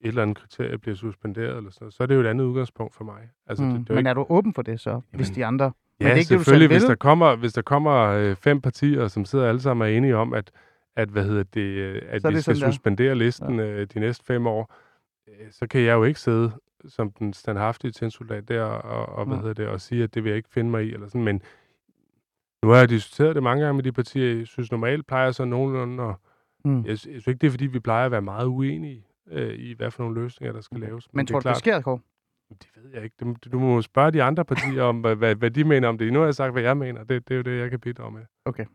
et eller andet kriterie bliver suspenderet, eller sådan noget, så er det jo et andet udgangspunkt for mig. Altså, mm, det, det er jo men ikke... er du åben for det så, hvis de andre... Ja, det er ikke det, selvfølgelig, selv hvis der kommer, hvis der kommer øh, fem partier, som sidder alle sammen er enige om, at, at, hvad hedder det, øh, at Så vi det skal sådan, der. suspendere listen øh, de næste fem år, øh, så kan jeg jo ikke sidde som den standhaftige tændsoldat der og, og, hvad Nej. hedder det, og sige, at det vil jeg ikke finde mig i. Eller sådan. Men nu har jeg diskuteret det mange gange med de partier. Jeg synes normalt plejer så nogenlunde, og Mm. jeg, jeg synes ikke, det er fordi, vi plejer at være meget uenige øh, i, hvad for nogle løsninger, der skal laves. Men det tror er du, det sker, Kåre? det ved jeg ikke. Du, du må spørge de andre partier om, hvad, hvad, hvad de mener om det. Nu har jeg sagt, hvad jeg mener. Det, det er jo det, jeg kan bidrage med. Okay,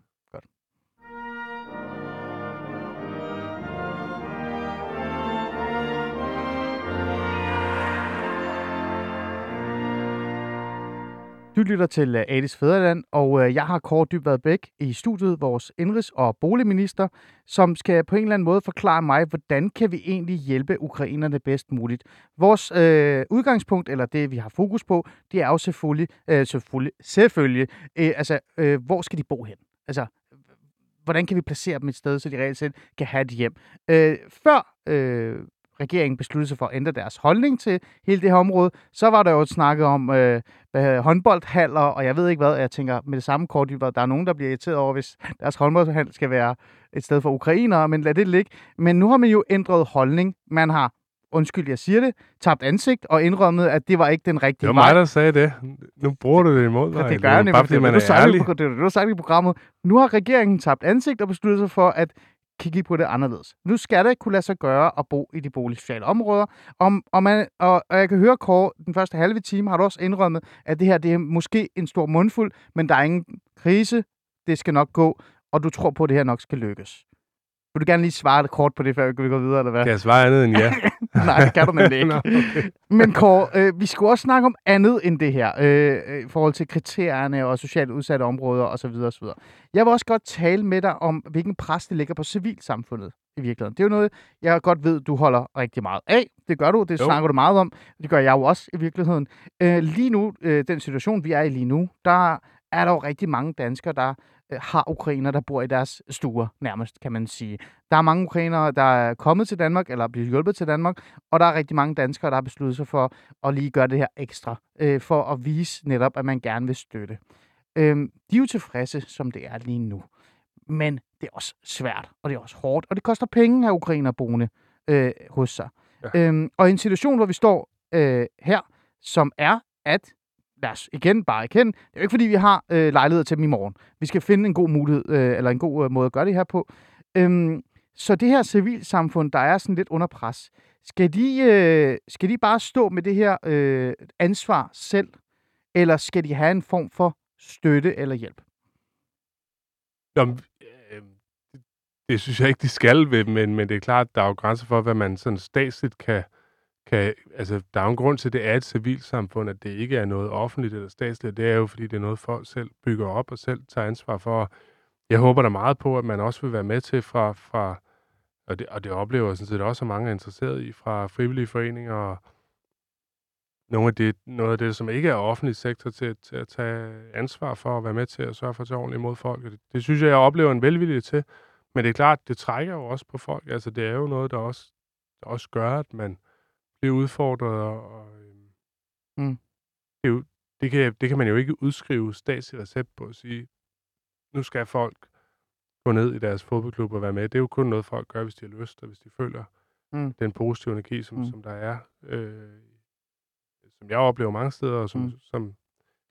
Du lytter til øh, Adis Fæderland, og øh, jeg har Kåre Dybvad Bæk i studiet, vores indrigs- og boligminister, som skal på en eller anden måde forklare mig, hvordan kan vi egentlig hjælpe ukrainerne bedst muligt. Vores øh, udgangspunkt, eller det vi har fokus på, det er jo selvfølgelig, øh, selvfølgelig, selvfølgelig øh, altså, øh, hvor skal de bo hen? Altså, hvordan kan vi placere dem et sted, så de reelt set kan have et hjem? Øh, før øh, regeringen besluttede sig for at ændre deres holdning til hele det her område, så var der jo et snakket om øh, håndboldhaller, og jeg ved ikke hvad, jeg tænker med det samme kort, der er nogen, der bliver irriteret over, hvis deres håndboldhal skal være et sted for ukrainere, men lad det ligge. Men nu har man jo ændret holdning. Man har, undskyld, jeg siger det, tabt ansigt og indrømmet, at det var ikke den rigtige Det var vej. mig, der sagde det. Nu bruger du det imod mig. Det gør jeg nemlig, Bare for fordi det, man er er det, du sagde ærlig. i- det, er det, du har sagt i programmet. Nu har regeringen tabt ansigt og besluttet sig for at kigge på det anderledes. Nu skal det kunne lade sig gøre at bo i de boligsociale områder. Om, og, man, og, og jeg kan høre, Kåre, den første halve time har du også indrømmet, at det her det er måske en stor mundfuld, men der er ingen krise. Det skal nok gå, og du tror på, at det her nok skal lykkes. Vil du gerne lige svare det kort på det, før vi går videre, eller hvad? Kan jeg svare andet end ja? Nej, det kan du nemlig ikke. Nå, okay. Men Kåre, øh, vi skulle også snakke om andet end det her, øh, øh, i forhold til kriterierne og socialt udsatte områder osv. osv. Jeg vil også godt tale med dig om, hvilken pres det ligger på civilsamfundet i virkeligheden. Det er jo noget, jeg godt ved, du holder rigtig meget af. Det gør du, det Jo. snakker du meget om. Det gør jeg jo også i virkeligheden. Øh, lige nu, øh, den situation, vi er i lige nu, der er der jo rigtig mange danskere, der har ukrainer, der bor i deres stuer, nærmest, kan man sige. Der er mange ukrainere, der er kommet til Danmark, eller bliver hjulpet til Danmark, og der er rigtig mange danskere, der har besluttet sig for at lige gøre det her ekstra, øh, for at vise netop, at man gerne vil støtte. Øh, de er jo tilfredse, som det er lige nu. men det er også svært, og det er også hårdt, og det koster penge at have ukrainer boende øh, hos sig. Ja. Øhm, og i en situation, hvor vi står øh, her, som er, at lad os igen bare erkende, det er jo ikke fordi, vi har øh, lejligheder til dem i morgen. Vi skal finde en god mulighed, øh, eller en god øh, måde at gøre det her på. Øhm, så det her civilsamfund, der er sådan lidt under pres, skal de, øh, skal de bare stå med det her øh, ansvar selv, eller skal de have en form for støtte eller hjælp? Jamen, øh, det synes jeg ikke, de skal, men, men det er klart, der er jo grænser for, hvad man sådan statsligt kan, kan... Altså, der er jo en grund til, at det er et civilsamfund, at det ikke er noget offentligt eller statsligt. Det er jo, fordi det er noget, folk selv bygger op og selv tager ansvar for. Jeg håber da meget på, at man også vil være med til fra, fra og det, og det oplever jeg sådan set også, at mange er interesseret i fra frivillige foreninger og nogle af det, noget af det, som ikke er offentlig sektor, til, til at tage ansvar for at være med til at sørge for at tage ordentligt imod folk. Det, det synes jeg, jeg oplever en velvilje til. Men det er klart, det trækker jo også på folk. Altså, det er jo noget, der også, der også gør, at man bliver udfordret. Og, og øhm, mm. det, er jo, det, kan, det kan man jo ikke udskrive statslig recept på at sige, nu skal folk gå ned i deres fodboldklub og være med. Det er jo kun noget, folk gør, hvis de har lyst, og hvis de føler mm. den positive energi, som, mm. som der er, øh, som jeg oplever mange steder, og som, mm. som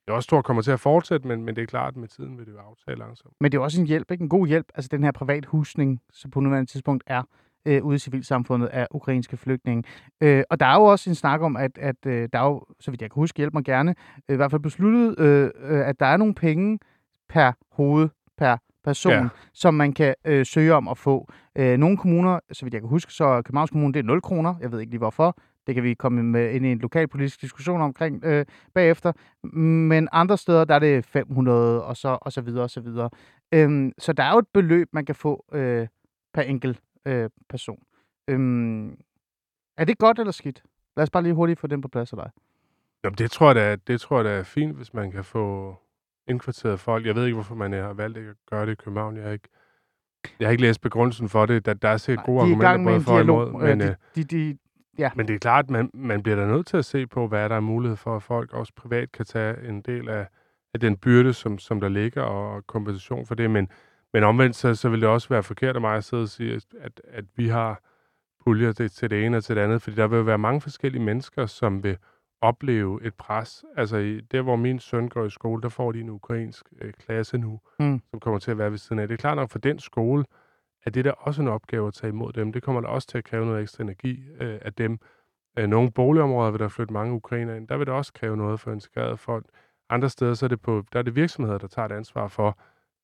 jeg også tror kommer til at fortsætte, men, men det er klart, at med tiden vil det jo aftage langsomt. Men det er også en hjælp, ikke? En god hjælp. Altså den her privat husning, som på nuværende tidspunkt er øh, ude i civilsamfundet af ukrainske flygtninge. Øh, og der er jo også en snak om, at, at øh, der er jo, så vidt jeg kan huske, hjælp mig gerne, øh, i hvert fald besluttet, øh, øh, at der er nogle penge per hoved, per person, ja. som man kan øh, søge om at få. Øh, nogle kommuner, så vidt jeg kan huske, så Københavns Kommune, det er 0 kroner. Jeg ved ikke lige hvorfor. Det kan vi komme med ind i en lokalpolitisk diskussion omkring øh, bagefter. Men andre steder, der er det 500 og så, og så videre og så videre. Øhm, så der er jo et beløb, man kan få øh, per enkelt øh, person. Øhm, er det godt eller skidt? Lad os bare lige hurtigt få den på plads af dig. Jamen, det tror jeg da, det tror jeg da er fint, hvis man kan få indkvarteret folk. Jeg ved ikke, hvorfor man har valgt ikke at gøre det i København. Jeg har ikke, jeg har ikke læst begrundelsen for det. Der, der er sikkert gode argumenter både for og imod. Men, de, de, de, ja. men det er klart, man, man bliver da nødt til at se på, hvad der er mulighed for, at folk også privat kan tage en del af, af den byrde, som, som der ligger, og kompensation for det. Men, men omvendt, så, så vil det også være forkert af mig at sidde og sige, at, at vi har puljer til, til det ene og til det andet, fordi der vil være mange forskellige mennesker, som vil opleve et pres. Altså, i, der hvor min søn går i skole, der får de en ukrainsk øh, klasse nu, mm. som kommer til at være ved siden af. Det er klart nok for den skole, at det der også en opgave at tage imod dem. Det kommer der også til at kræve noget ekstra energi øh, af dem. Øh, nogle boligområder vil der flytte mange ukrainer ind. Der vil det også kræve noget for integreret folk. Andre steder, så er det, på, der er det virksomheder, der tager et ansvar for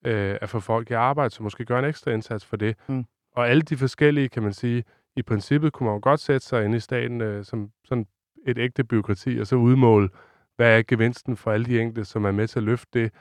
øh, at få folk i arbejde, så måske gør en ekstra indsats for det. Mm. Og alle de forskellige, kan man sige, i princippet kunne man jo godt sætte sig ind i staten øh, som sådan et ægte byråkrati, og så udmåle, hvad er gevinsten for alle de enkelte, som er med til at løfte det.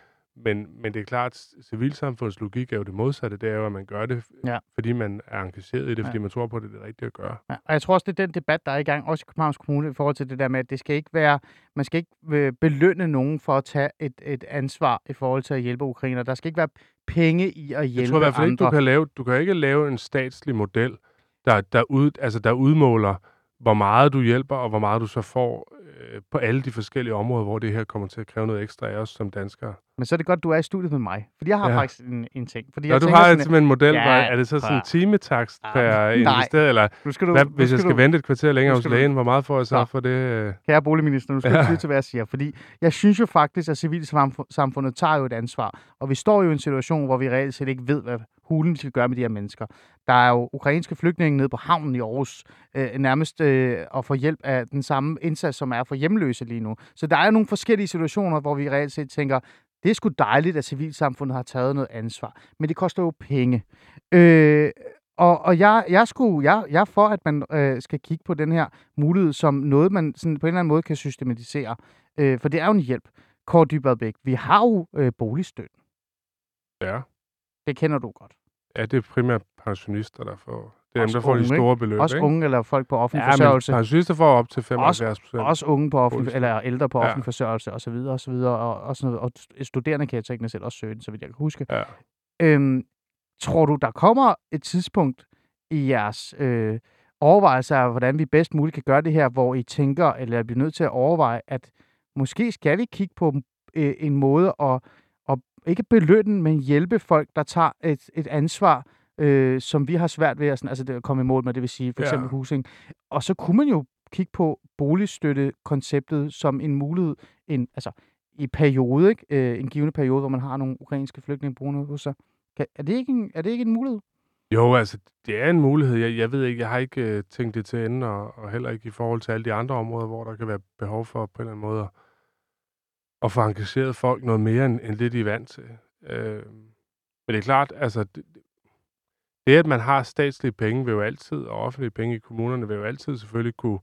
Men, men det er klart, at civilsamfundets logik er jo det modsatte. Det er jo, at man gør det, ja. fordi man er engageret i det, fordi ja. man tror på, at det er det rigtige at gøre. Ja. Og jeg tror også, det er den debat, der er i gang, også i Københavns Kommune, i forhold til det der med, at det skal ikke være, man skal ikke øh, belønne nogen for at tage et, et ansvar i forhold til at hjælpe ukrainer. Der skal ikke være penge i at hjælpe Jeg tror i hvert fald ikke, du kan, lave, du kan ikke lave en statslig model, der, der, ud, altså, der udmåler hvor meget du hjælper, og hvor meget du så får øh, på alle de forskellige områder, hvor det her kommer til at kræve noget ekstra af os som danskere. Men så er det godt, du er i studiet med mig, fordi jeg har ja. faktisk en, en ting. Fordi Nå, jeg du har sådan, simpelthen en model, ja, er det så sådan en timetakst ah, per investeret, eller nu skal du, hvad, hvis jeg skal du, vente et kvarter længere hos lægen, hvor meget får jeg så ja. for det? Øh? Kære boligminister, nu skal ja. du til, hvad jeg siger, fordi jeg synes jo faktisk, at civilsamfundet tager jo et ansvar, og vi står jo i en situation, hvor vi reelt set ikke ved, hvad hulen skal gøre med de her mennesker. Der er jo ukrainske flygtninge nede på havnen i Aarhus, øh, nærmest øh, at få hjælp af den samme indsats, som er for hjemløse lige nu. Så der er nogle forskellige situationer, hvor vi reelt set tænker, det er sgu dejligt, at civilsamfundet har taget noget ansvar, men det koster jo penge. Øh, og, og jeg, jeg, skulle, jeg, jeg er for, at man øh, skal kigge på den her mulighed som noget, man sådan på en eller anden måde kan systematisere. Øh, for det er jo en hjælp. Kåre Dybadbæk, vi har jo øh, boligstøtten. Ja. Det kender du godt. Ja, det er primært pensionister, der får... Det er dem, der får de store beløb, Også ikke? unge eller folk på offentlig ja, forsørgelse. Men pensionister får op til 75 procent. Også, unge på offentlig, eller ældre på ja. offentlig forsørgelse osv. Og, så videre, og, og, sådan noget. og studerende kan jeg teknisk selv også søge den, så vidt jeg kan huske. Ja. Øhm, tror du, der kommer et tidspunkt i jeres øh, overvejelser af, hvordan vi bedst muligt kan gøre det her, hvor I tænker, eller bliver nødt til at overveje, at måske skal vi kigge på øh, en måde at, at ikke belønne, men hjælpe folk, der tager et, et ansvar, øh, som vi har svært ved at, sådan, altså det at komme i mål med, det vil sige for Ja. eksempel husing. Og så kunne man jo kigge på boligstøttekonceptet som en mulighed, en, altså i periode, ikke? Øh, en givende periode, hvor man har nogle ukrainske flygtninge boende hos sig. Kan, er, det ikke en, er det ikke en mulighed? Jo, altså, det er en mulighed. Jeg, jeg ved ikke, jeg har ikke øh, tænkt det til ende, og, og heller ikke i forhold til alle de andre områder, hvor der kan være behov for på en eller anden måde at, at få engageret folk noget mere, end, end det, de er vant til. Øh, men det er klart, altså, det, det, at man har statslige penge, vil jo altid, og offentlige penge i kommunerne, vil jo altid selvfølgelig kunne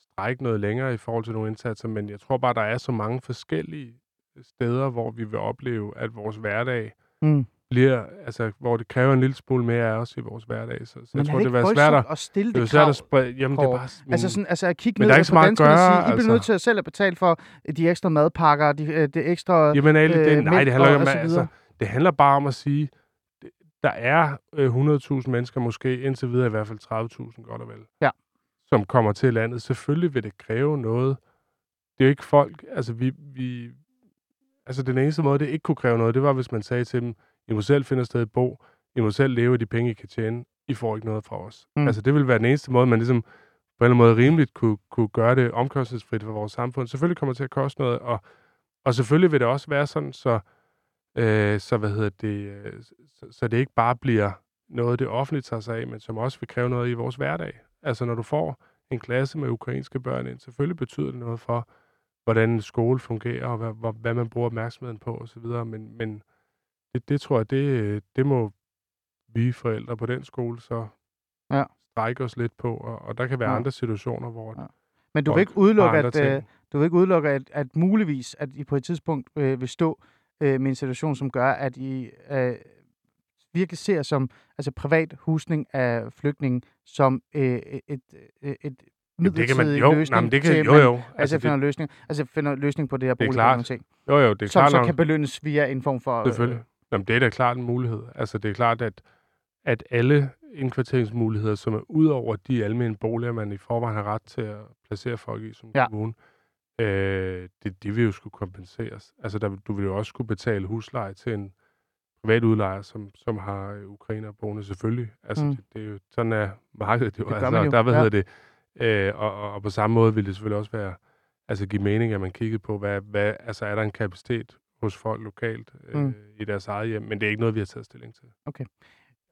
strække noget længere i forhold til nogle indsatser, men jeg tror bare, der er så mange forskellige steder, hvor vi vil opleve, at vores hverdag Mm. bliver, altså, hvor det kræver en lille smule mere af os i vores hverdag. Så, så jeg tror, det vil være svært at, at stille det er jo det svært at sprede, jamen det er bare, men, Altså, sådan, altså at kigge ned der er på ikke danskerne og sige, I bliver altså. nødt til at selv at betale for de ekstra madpakker, de, øh, det ekstra... jamen, alle, det, øh, nej, det handler ikke om, altså, det handler bare om at sige, der er øh, 100.000 mennesker, måske indtil videre i hvert fald 30.000 godt og vel, Ja. som kommer til landet. Selvfølgelig vil det kræve noget. Det er jo ikke folk, altså vi, vi, altså den eneste måde, det ikke kunne kræve noget, det var, hvis man sagde til dem, I må selv finde et sted at bo, I må selv leve af de penge, I kan tjene, I får ikke noget fra os. Mm. Altså det ville være den eneste måde, man ligesom på en eller anden måde rimeligt kunne, kunne gøre det omkostningsfrit for vores samfund. Selvfølgelig kommer det til at koste noget, og, og selvfølgelig vil det også være sådan, så, øh, så, hvad hedder det, øh, så, så det ikke bare bliver noget, det offentligt tager sig af, men som også vil kræve noget i vores hverdag. Altså når du får en klasse med ukrainske børn ind, selvfølgelig betyder det noget for, hvordan en skole fungerer, og hvad, hvad, hvad man bruger opmærksomheden på osv., men, men det, det tror jeg, det, det må vi forældre på den skole så Ja. strække os lidt på, og, og der kan være Ja. andre situationer, hvor Ja. Men du vil ikke udelukke, at, ting. øh, du vil ikke udelukke, at, at muligvis, at I på et tidspunkt øh, vil stå øh, med en situation, som gør, at I øh, virkelig ser som altså privat husning af flygtninge som øh, et, et, et, et Jamen, det kan man, midlertidig jo, løsning nej, men det kan, til, jo, jo. Altså, Altså, finder det, løsning, altså finder løsning på det her er boligproblematik, jo, jo, det er som klart så nok. kan belønnes via en form for... Selvfølgelig. Jamen, det er da klart en mulighed. Altså, det er klart, at, at alle indkvarteringsmuligheder, som er ud over de almene boliger, man i forvejen har ret til at placere folk i som Ja. kommune, øh, det, de vil jo skulle kompenseres. Altså, der, du vil jo også skulle betale husleje til en privat udlejer, som, som har øh, ukrainer boende, selvfølgelig. Altså, Mm. mm. det, det, er jo, sådan er markedet jo. Det altså, jo, Der, hvad ja. hedder det? Øh, og, og, og, på samme måde vil det selvfølgelig også være, altså give mening, at man kiggede på, hvad, hvad, altså er der en kapacitet hos folk lokalt øh, Mm. mm. i deres eget hjem, men det er ikke noget, vi har taget stilling til.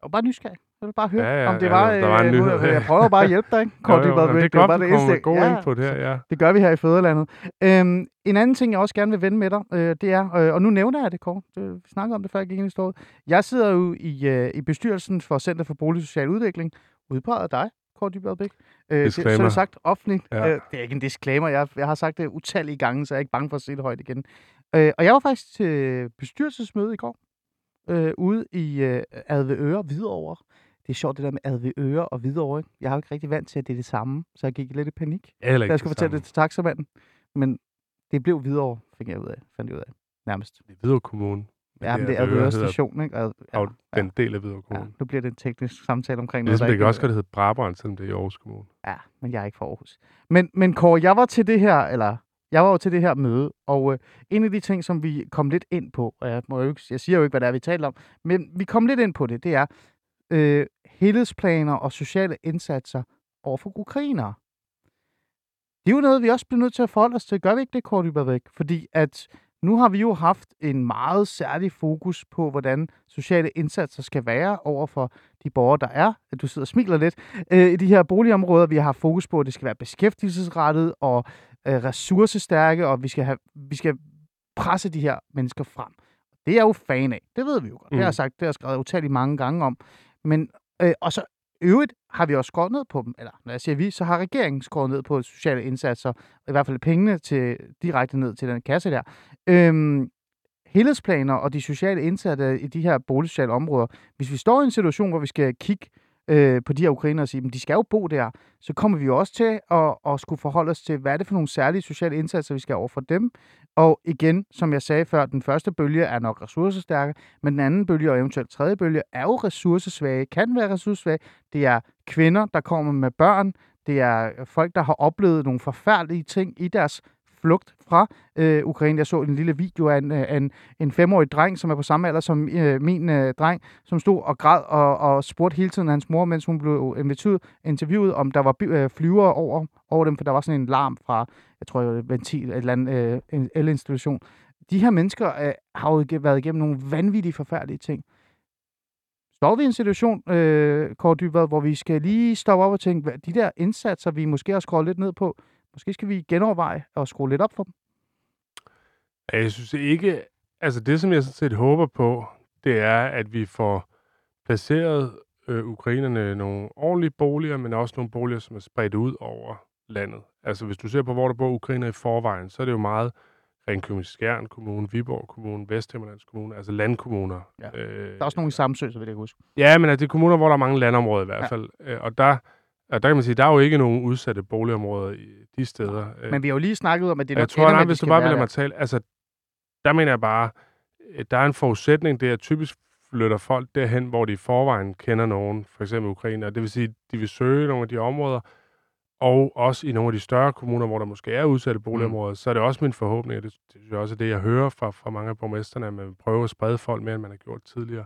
Og bare nysgerrig. Jeg vil bare høre, Ja, ja, om det ja, var... der var en øh, nyhed. Jeg prøver bare at hjælpe dig, ikke? Kåre Jo, jo, Bæk. det er var godt, det eneste. god Ja, input her, ja. Det gør vi her i Fæderlandet. Øhm, en anden ting, jeg også gerne vil vende med dig, øh, det er, øh, og nu nævner jeg det, Kåre, det, vi snakkede om det før, jeg gik ind i stået. Jeg sidder jo i, øh, i bestyrelsen for Center for Boligsocial Udvikling, udpeget af dig, Kåre Dybvad Bæk. Øh, det, så er det sagt offentligt. Ja. Øh, det er ikke en disclaimer, jeg, jeg har sagt det utallige gange, så jeg er ikke bange for at sige det højt igen. Øh, og jeg var faktisk til bestyrelsesmøde i går, øh, ude i øh, Adveøre, Hvidovre. Det er sjovt, det der med Adveøre og Hvidovre. Ikke? Jeg har jo ikke rigtig vant til, at det er det samme, så jeg gik lidt i panik. Da jeg skulle fortælle det til taxamanden. Men det blev videre, fik jeg ud af. Fandt jeg ud af. Nærmest. Det er Hvidovre Kommune. Ja, men det er hedder- Station, ikke? Ad, ja, Og den del af Hvidovre ja, Kommune. nu bliver det en teknisk samtale omkring Det ligesom, det kan ikke- også godt hedde Brabrand, selvom det er i Aarhus Kommune. Ja, men jeg er ikke fra Aarhus. Men, men Kåre, jeg var til det her, eller jeg var jo til det her møde, og øh, en af de ting, som vi kom lidt ind på, og jeg, må jo ikke, jeg siger jo ikke, hvad det er, vi taler om, men vi kom lidt ind på det, det er øh, helhedsplaner og sociale indsatser over for ukrainere. Det er jo noget, vi også bliver nødt til at forholde os til. Gør vi ikke det, Kåre væk? Fordi at nu har vi jo haft en meget særlig fokus på, hvordan sociale indsatser skal være over for de borgere, der er. Du sidder og smiler lidt. Øh, I de her boligområder, vi har haft fokus på, at det skal være beskæftigelsesrettet og øh, ressourcestærke, og vi skal, have, vi skal presse de her mennesker frem. Det er jeg jo fan af. Det ved vi jo godt. Det har jeg Mm. sagt, det har jeg skrevet utallige mange gange om. Men, øh, og så øvrigt har vi også skåret ned på dem. Eller når jeg siger vi, så har regeringen skåret ned på sociale indsatser. I hvert fald pengene til, direkte ned til den kasse der. Øhm, helhedsplaner og de sociale indsatser i de her boligsociale områder. Hvis vi står i en situation, hvor vi skal kigge øh, på de her ukrainere og sige, at de skal jo bo der, så kommer vi jo også til at, at skulle forholde os til, hvad er det for nogle særlige sociale indsatser, vi skal have over for dem. Og igen, som jeg sagde før, den første bølge er nok ressourcestærke, men den anden bølge og eventuelt tredje bølge er jo ressourcesvage, kan være ressourcesvage. Det er kvinder, der kommer med børn. Det er folk, der har oplevet nogle forfærdelige ting i deres flugt fra øh, Ukraine. Jeg så en lille video af en, af en, en femårig dreng, som er på samme alder som øh, min øh, dreng, som stod og græd og, og spurgte hele tiden hans mor, mens hun blev inviteret, interviewet, om der var øh, flyvere over, over dem, for der var sådan en larm fra, jeg tror, ventil, et eller andet øh, en elinstitution. De her mennesker øh, har jo været igennem nogle vanvittige, forfærdelige ting står vi i en situation, øh, Kåre Dybvad, hvor vi skal lige stoppe op og tænke, hvad, de der indsatser, vi måske har skåret lidt ned på, måske skal vi genoverveje og skrue lidt op for dem? Jeg synes ikke, altså det, som jeg sådan set håber på, det er, at vi får placeret øh, ukrainerne nogle ordentlige boliger, men også nogle boliger, som er spredt ud over landet. Altså hvis du ser på, hvor der bor ukrainer i forvejen, så er det jo meget Ringkøbing Skjern Kommune, Viborg Kommune, Vesthimmerlands Kommune, altså landkommuner. Ja. Øh, der er også nogle i Samsø, så vil jeg huske. Ja, men altså, det er kommuner, hvor der er mange landområder i hvert ja. fald. Øh, og der, og der kan man sige, der er jo ikke nogen udsatte boligområder i de steder. Ja. Men vi har jo lige snakket om, at det er Jeg tror, nej, hvis du bare vil mig tale, altså, der mener jeg bare, øh, der er en forudsætning, det er typisk flytter folk derhen, hvor de i forvejen kender nogen, for eksempel Ukraine, og det vil sige, de vil søge nogle af de områder, og også i nogle af de større kommuner, hvor der måske er udsatte boligområder, mm. så er det også min forhåbning, og det, det jeg også er det, jeg hører fra, fra mange af borgmesterne, at man prøver at sprede folk mere, end man har gjort tidligere.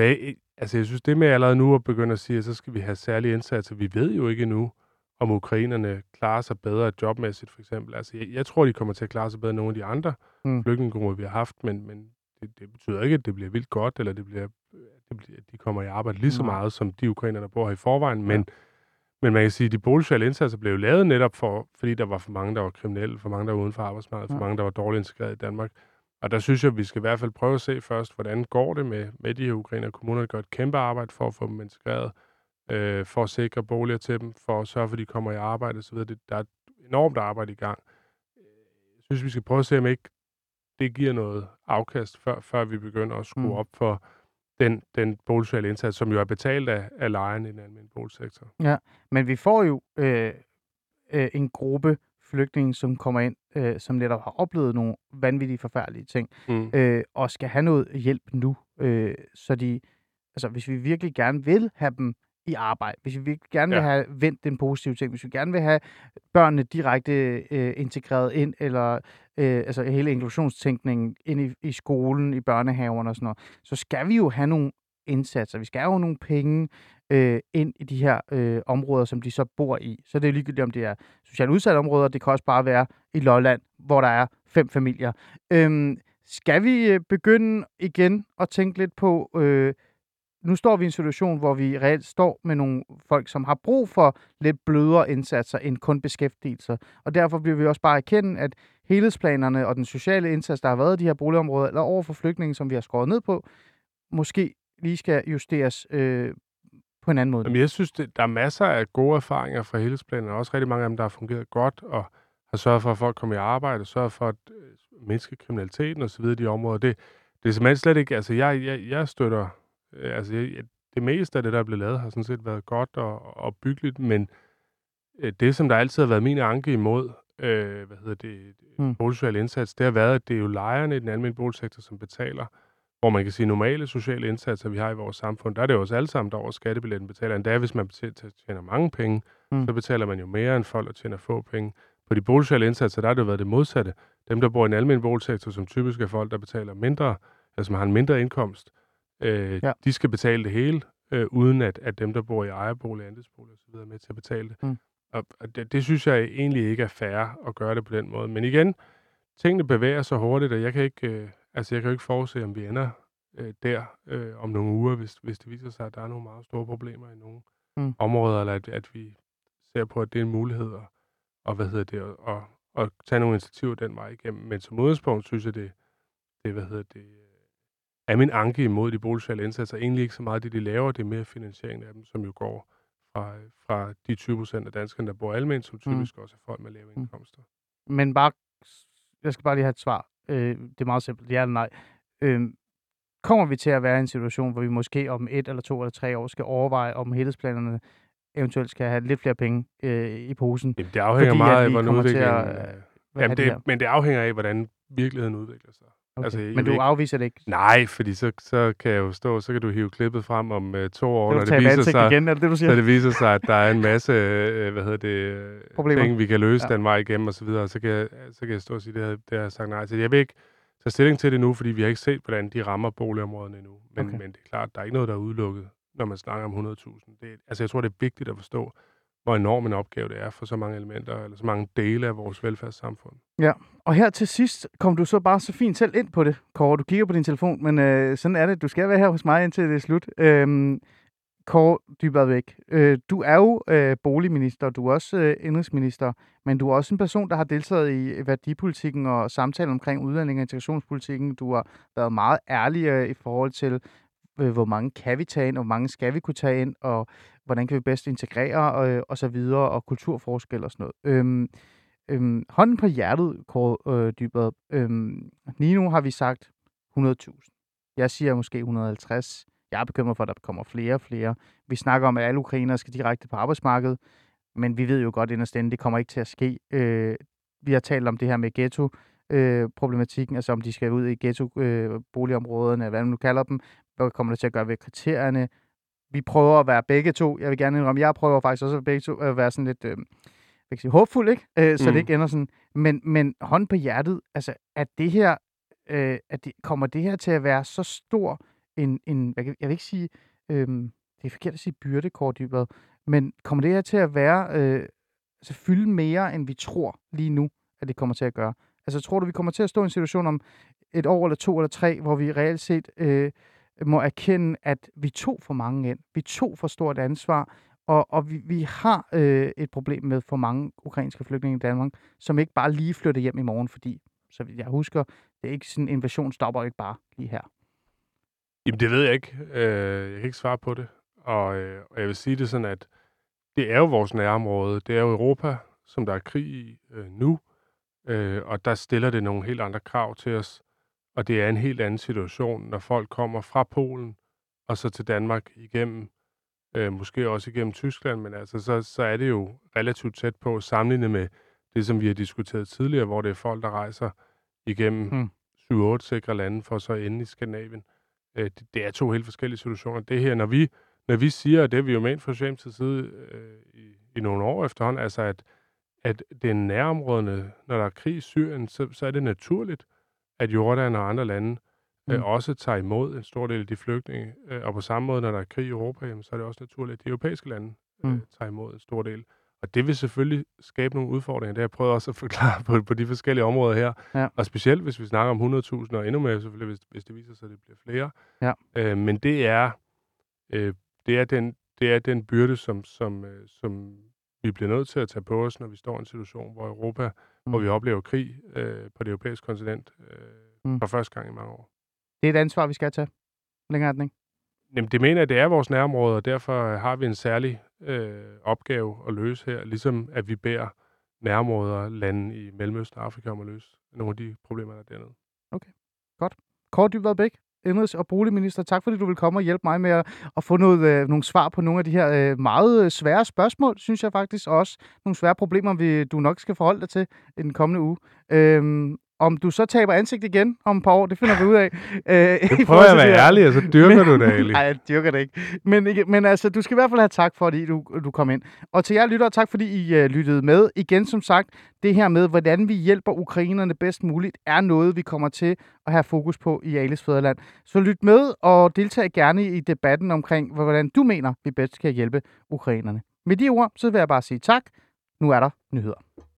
Så, jeg, altså jeg synes, det med allerede nu at begynde at sige, at så skal vi have særlige indsatser. Vi ved jo ikke endnu, om ukrainerne klarer sig bedre jobmæssigt, for eksempel. Altså, jeg, jeg tror, de kommer til at klare sig bedre end nogle af de andre mm. flygtningegrupper, vi har haft, men, men det, det betyder ikke, at det bliver vildt godt, eller det bliver, det bliver, at de kommer i arbejde lige så meget, som de ukrainer, der bor her i forvejen, men ja men man kan sige, at de boligsociale indsatser blev lavet netop for, fordi der var for mange, der var kriminelle, for mange, der var uden for arbejdsmarkedet, for mange, der var dårligt integreret i Danmark. Og der synes jeg, at vi skal i hvert fald prøve at se først, hvordan går det med, med de her ukrainer. Kommunerne gør et kæmpe arbejde for at få dem integreret, øh, for at sikre boliger til dem, for at sørge for, at de kommer i arbejde osv. Det, der er et enormt arbejde i gang. Jeg synes, vi skal prøve at se, om ikke det giver noget afkast, før, før vi begynder at skrue mm. op for, den, den boligsociale indsats, som jo er betalt af, af lejerne i den almindelige boligsektor. Ja, men vi får jo øh, øh, en gruppe flygtninge, som kommer ind, øh, som netop har oplevet nogle vanvittige, forfærdelige ting, mm. øh, og skal have noget hjælp nu. Øh, så de, altså, hvis vi virkelig gerne vil have dem i arbejde, hvis vi gerne vil ja. have vendt den positive ting, hvis vi gerne vil have børnene direkte øh, integreret ind, eller øh, altså hele inklusionstænkningen ind i, i skolen, i børnehaverne og sådan noget, så skal vi jo have nogle indsatser. Vi skal have nogle penge øh, ind i de her øh, områder, som de så bor i. Så det er ligegyldigt, om det er socialt udsatte områder, det kan også bare være i Lolland, hvor der er fem familier. Øh, skal vi øh, begynde igen at tænke lidt på... Øh, nu står vi i en situation, hvor vi reelt står med nogle folk, som har brug for lidt blødere indsatser end kun beskæftigelse. Og derfor bliver vi også bare erkende, at helhedsplanerne og den sociale indsats, der har været i de her boligområder, eller over for flygtninge, som vi har skåret ned på, måske lige skal justeres øh, på en anden måde. Jamen, jeg synes, det, der er masser af gode erfaringer fra helhedsplanerne, og også rigtig mange af dem, der har fungeret godt, og har sørget for, at folk kommer i arbejde, og sørget for at øh, mindske kriminaliteten osv. i de områder. Det, det er simpelthen slet ikke... Altså, jeg, jeg, jeg støtter Øh, altså, jeg, det meste af det, der er blevet lavet, har sådan set været godt og, og byggeligt, men øh, det, som der altid har været min anke imod, øh, hvad hedder det, mm. boligsocial indsats, det har været, at det er jo lejerne i den almindelige boligsektor, som betaler, hvor man kan sige, normale sociale indsatser, vi har i vores samfund, der er det jo også alle sammen, der over skattebilletten betaler. Endda hvis man tjener mange penge, mm. så betaler man jo mere end folk, der tjener få penge. På de boligsociale indsatser, der har det jo været det modsatte. Dem, der bor i en almindelig boligsektor, som typisk er folk, der betaler mindre, altså som har en mindre indkomst, Øh, ja. De skal betale det hele, øh, uden at, at dem, der bor i ejerbolig, andelsbolig osv. er med til at betale det. Mm. Og, og det, det synes jeg egentlig ikke er fair at gøre det på den måde. Men igen, tingene bevæger sig hurtigt, og jeg kan ikke, øh, altså jeg kan ikke forudse, om vi ender øh, der øh, om nogle uger, hvis, hvis det viser sig, at der er nogle meget store problemer i nogle mm. områder, eller at, at vi ser på, at det er en mulighed at, og hvad hedder det, at, at, at tage nogle initiativer den vej igennem. Men som udgangspunkt synes jeg, det, det hvad hedder det, er min anke imod de boligsociale indsatser egentlig ikke så meget det, de laver, det er mere finansieringen af dem, som jo går fra, fra de 20 procent af danskerne, der bor almindeligt, som mm. typisk mm. også er folk med lave mm. indkomster. Men bare, jeg skal bare lige have et svar. Øh, det er meget simpelt, ja eller nej. Øh, kommer vi til at være i en situation, hvor vi måske om et eller to eller tre år skal overveje, om helhedsplanerne eventuelt skal have lidt flere penge øh, i posen? Jamen, det afhænger fordi, meget af, hvordan udviklingen... At, øh, jamen, det, det men det afhænger af, hvordan virkeligheden udvikler sig. Okay. Altså, Men du ikke- afviser det ikke? Nej, fordi så, så kan jeg jo stå, så kan du hive klippet frem om uh, to år, når det, viser sig, igen, er det det, du siger? så det viser sig, at der er en masse øh, hvad hedder det, Problemer. ting, vi kan løse Ja. den vej igennem og så videre. Så kan, jeg, så kan jeg stå og sige, det har, det har jeg sagt nej til. Jeg vil ikke tage stilling til det nu, fordi vi har ikke set, hvordan de rammer boligområderne endnu. Men, okay. men det er klart, der er ikke noget, der er udelukket, når man snakker om 100.000. Det, altså, jeg tror, det er vigtigt at forstå, hvor enorm en opgave det er for så mange elementer, eller så mange dele af vores velfærdssamfund. Og her til sidst kom du så bare så fint selv ind på det, Kåre. Du kigger på din telefon, men øh, sådan er det. Du skal være her hos mig indtil det er slut. Øhm, Kåre Dybadvæk, øh, du er jo øh, boligminister, du er også øh, indrigsminister, men du er også en person, der har deltaget i øh, værdipolitikken og samtalen omkring udlænding- og integrationspolitikken. Du har været meget ærlig øh, i forhold til, øh, hvor mange kan vi tage ind, og hvor mange skal vi kunne tage ind, og hvordan kan vi bedst integrere, øh, og så videre, og kulturforskel og sådan noget. Øhm, øhm, hånden på hjertet, Kåre øh, Dybvad. Øhm, lige nu har vi sagt 100.000. Jeg siger måske 150. Jeg er bekymret for, at der kommer flere og flere. Vi snakker om, at alle ukrainere skal direkte på arbejdsmarkedet, men vi ved jo godt inderst inde, det kommer ikke til at ske. Øh, vi har talt om det her med ghetto, øh, problematikken, altså om de skal ud i ghetto-boligområderne, øh, hvad man nu kalder dem. Hvad kommer det til at gøre ved kriterierne? Vi prøver at være begge to. Jeg vil gerne indrømme, jeg prøver faktisk også at begge to at være sådan lidt øh, hvad kan jeg sige, håbfuld, ikke? Øh, så mm. Det ikke ender sådan. Men, men hånd på hjertet, altså, at det her, øh, at det, kommer det her til at være så stor en, en kan, jeg vil ikke sige, øh, det er forkert at sige byrdekort dybere, men kommer det her til at være, øh, altså fylde mere, end vi tror lige nu, at det kommer til at gøre? Altså, tror du, vi kommer til at stå i en situation om et år eller to eller tre, hvor vi reelt set øh, må erkende, at vi tog for mange ind. Vi tog for stort ansvar, og, og vi, vi har øh, et problem med for mange ukrainske flygtninge i Danmark, som ikke bare lige flytter hjem i morgen, fordi, så vidt jeg husker, det er ikke sådan, en invasion stopper ikke bare lige her. Jamen, det ved jeg ikke. Øh, jeg kan ikke svare på det. Og, øh, og jeg vil sige det sådan, at det er jo vores nærområde. Det er jo Europa, som der er krig i øh, nu. Øh, og der stiller det nogle helt andre krav til os. Og det er en helt anden situation, når folk kommer fra Polen og så til Danmark igennem, øh, måske også igennem Tyskland, men altså, så, så er det jo relativt tæt på sammenlignet med det, som vi har diskuteret tidligere, hvor det er folk, der rejser igennem Hmm. 7-8 sikre lande for så ende i Skandinavien. Øh, det, det er to helt forskellige situationer. Det her, når vi, når vi siger, og det er vi jo ment fra Socialdemokratiets side øh, i, i nogle år efterhånden, altså at, at det er nærområderne, når der er krig i Syrien, så, så er det naturligt, at Jordan og andre lande øh, Mm. også tager imod en stor del af de flygtninge. Øh, og på samme måde, når der er krig i Europa, jamen, så er det også naturligt, at de europæiske lande øh, Mm. tager imod en stor del. Og det vil selvfølgelig skabe nogle udfordringer. Det har jeg prøvet også at forklare på, på de forskellige områder her. Ja. Og specielt, hvis vi snakker om 100.000, og endnu mere selvfølgelig, hvis, hvis det viser sig, at det bliver flere. Ja. Øh, men det er, øh, det er den, det er den byrde, som, som, øh, som vi bliver nødt til at tage på os, når vi står i en situation, hvor Europa, mm. hvor vi oplever krig øh, på det europæiske kontinent øh, Mm. for første gang i mange år. Det er et ansvar, vi skal tage. Længere er ikke. Jamen, det mener jeg, det er vores nærområde, og derfor har vi en særlig øh, opgave at løse her, ligesom at vi beder nærområder, lande i Mellemøsten og Afrika om at løse nogle af de problemer, der er dernede. Kåre Dybvad Bæk, indrigs- og boligminister. Tak fordi du vil komme og hjælpe mig med at, at få noget, øh, nogle svar på nogle af de her øh, meget øh, svære spørgsmål, synes jeg faktisk, og også nogle svære problemer, vi, du nok skal forholde dig til i den kommende uge. Øhm, om du så taber ansigt igen om et par år, det finder vi ud af. Øh, Nu prøver jeg at være ærlig, og så dyrker du det, Ali. Nej, jeg dyrker det ikke. Men, men altså, du skal i hvert fald have tak, fordi du, du kom ind. Og til jer lyttere, tak fordi I uh, lyttede med. Igen som sagt, det her med, hvordan vi hjælper ukrainerne bedst muligt, er noget, vi kommer til at have fokus på i Alis Fæderland. Så lyt med og deltag gerne i debatten omkring, hvordan du mener, vi bedst kan hjælpe ukrainerne. Med de ord, så vil jeg bare sige tak. Nu er der nyheder.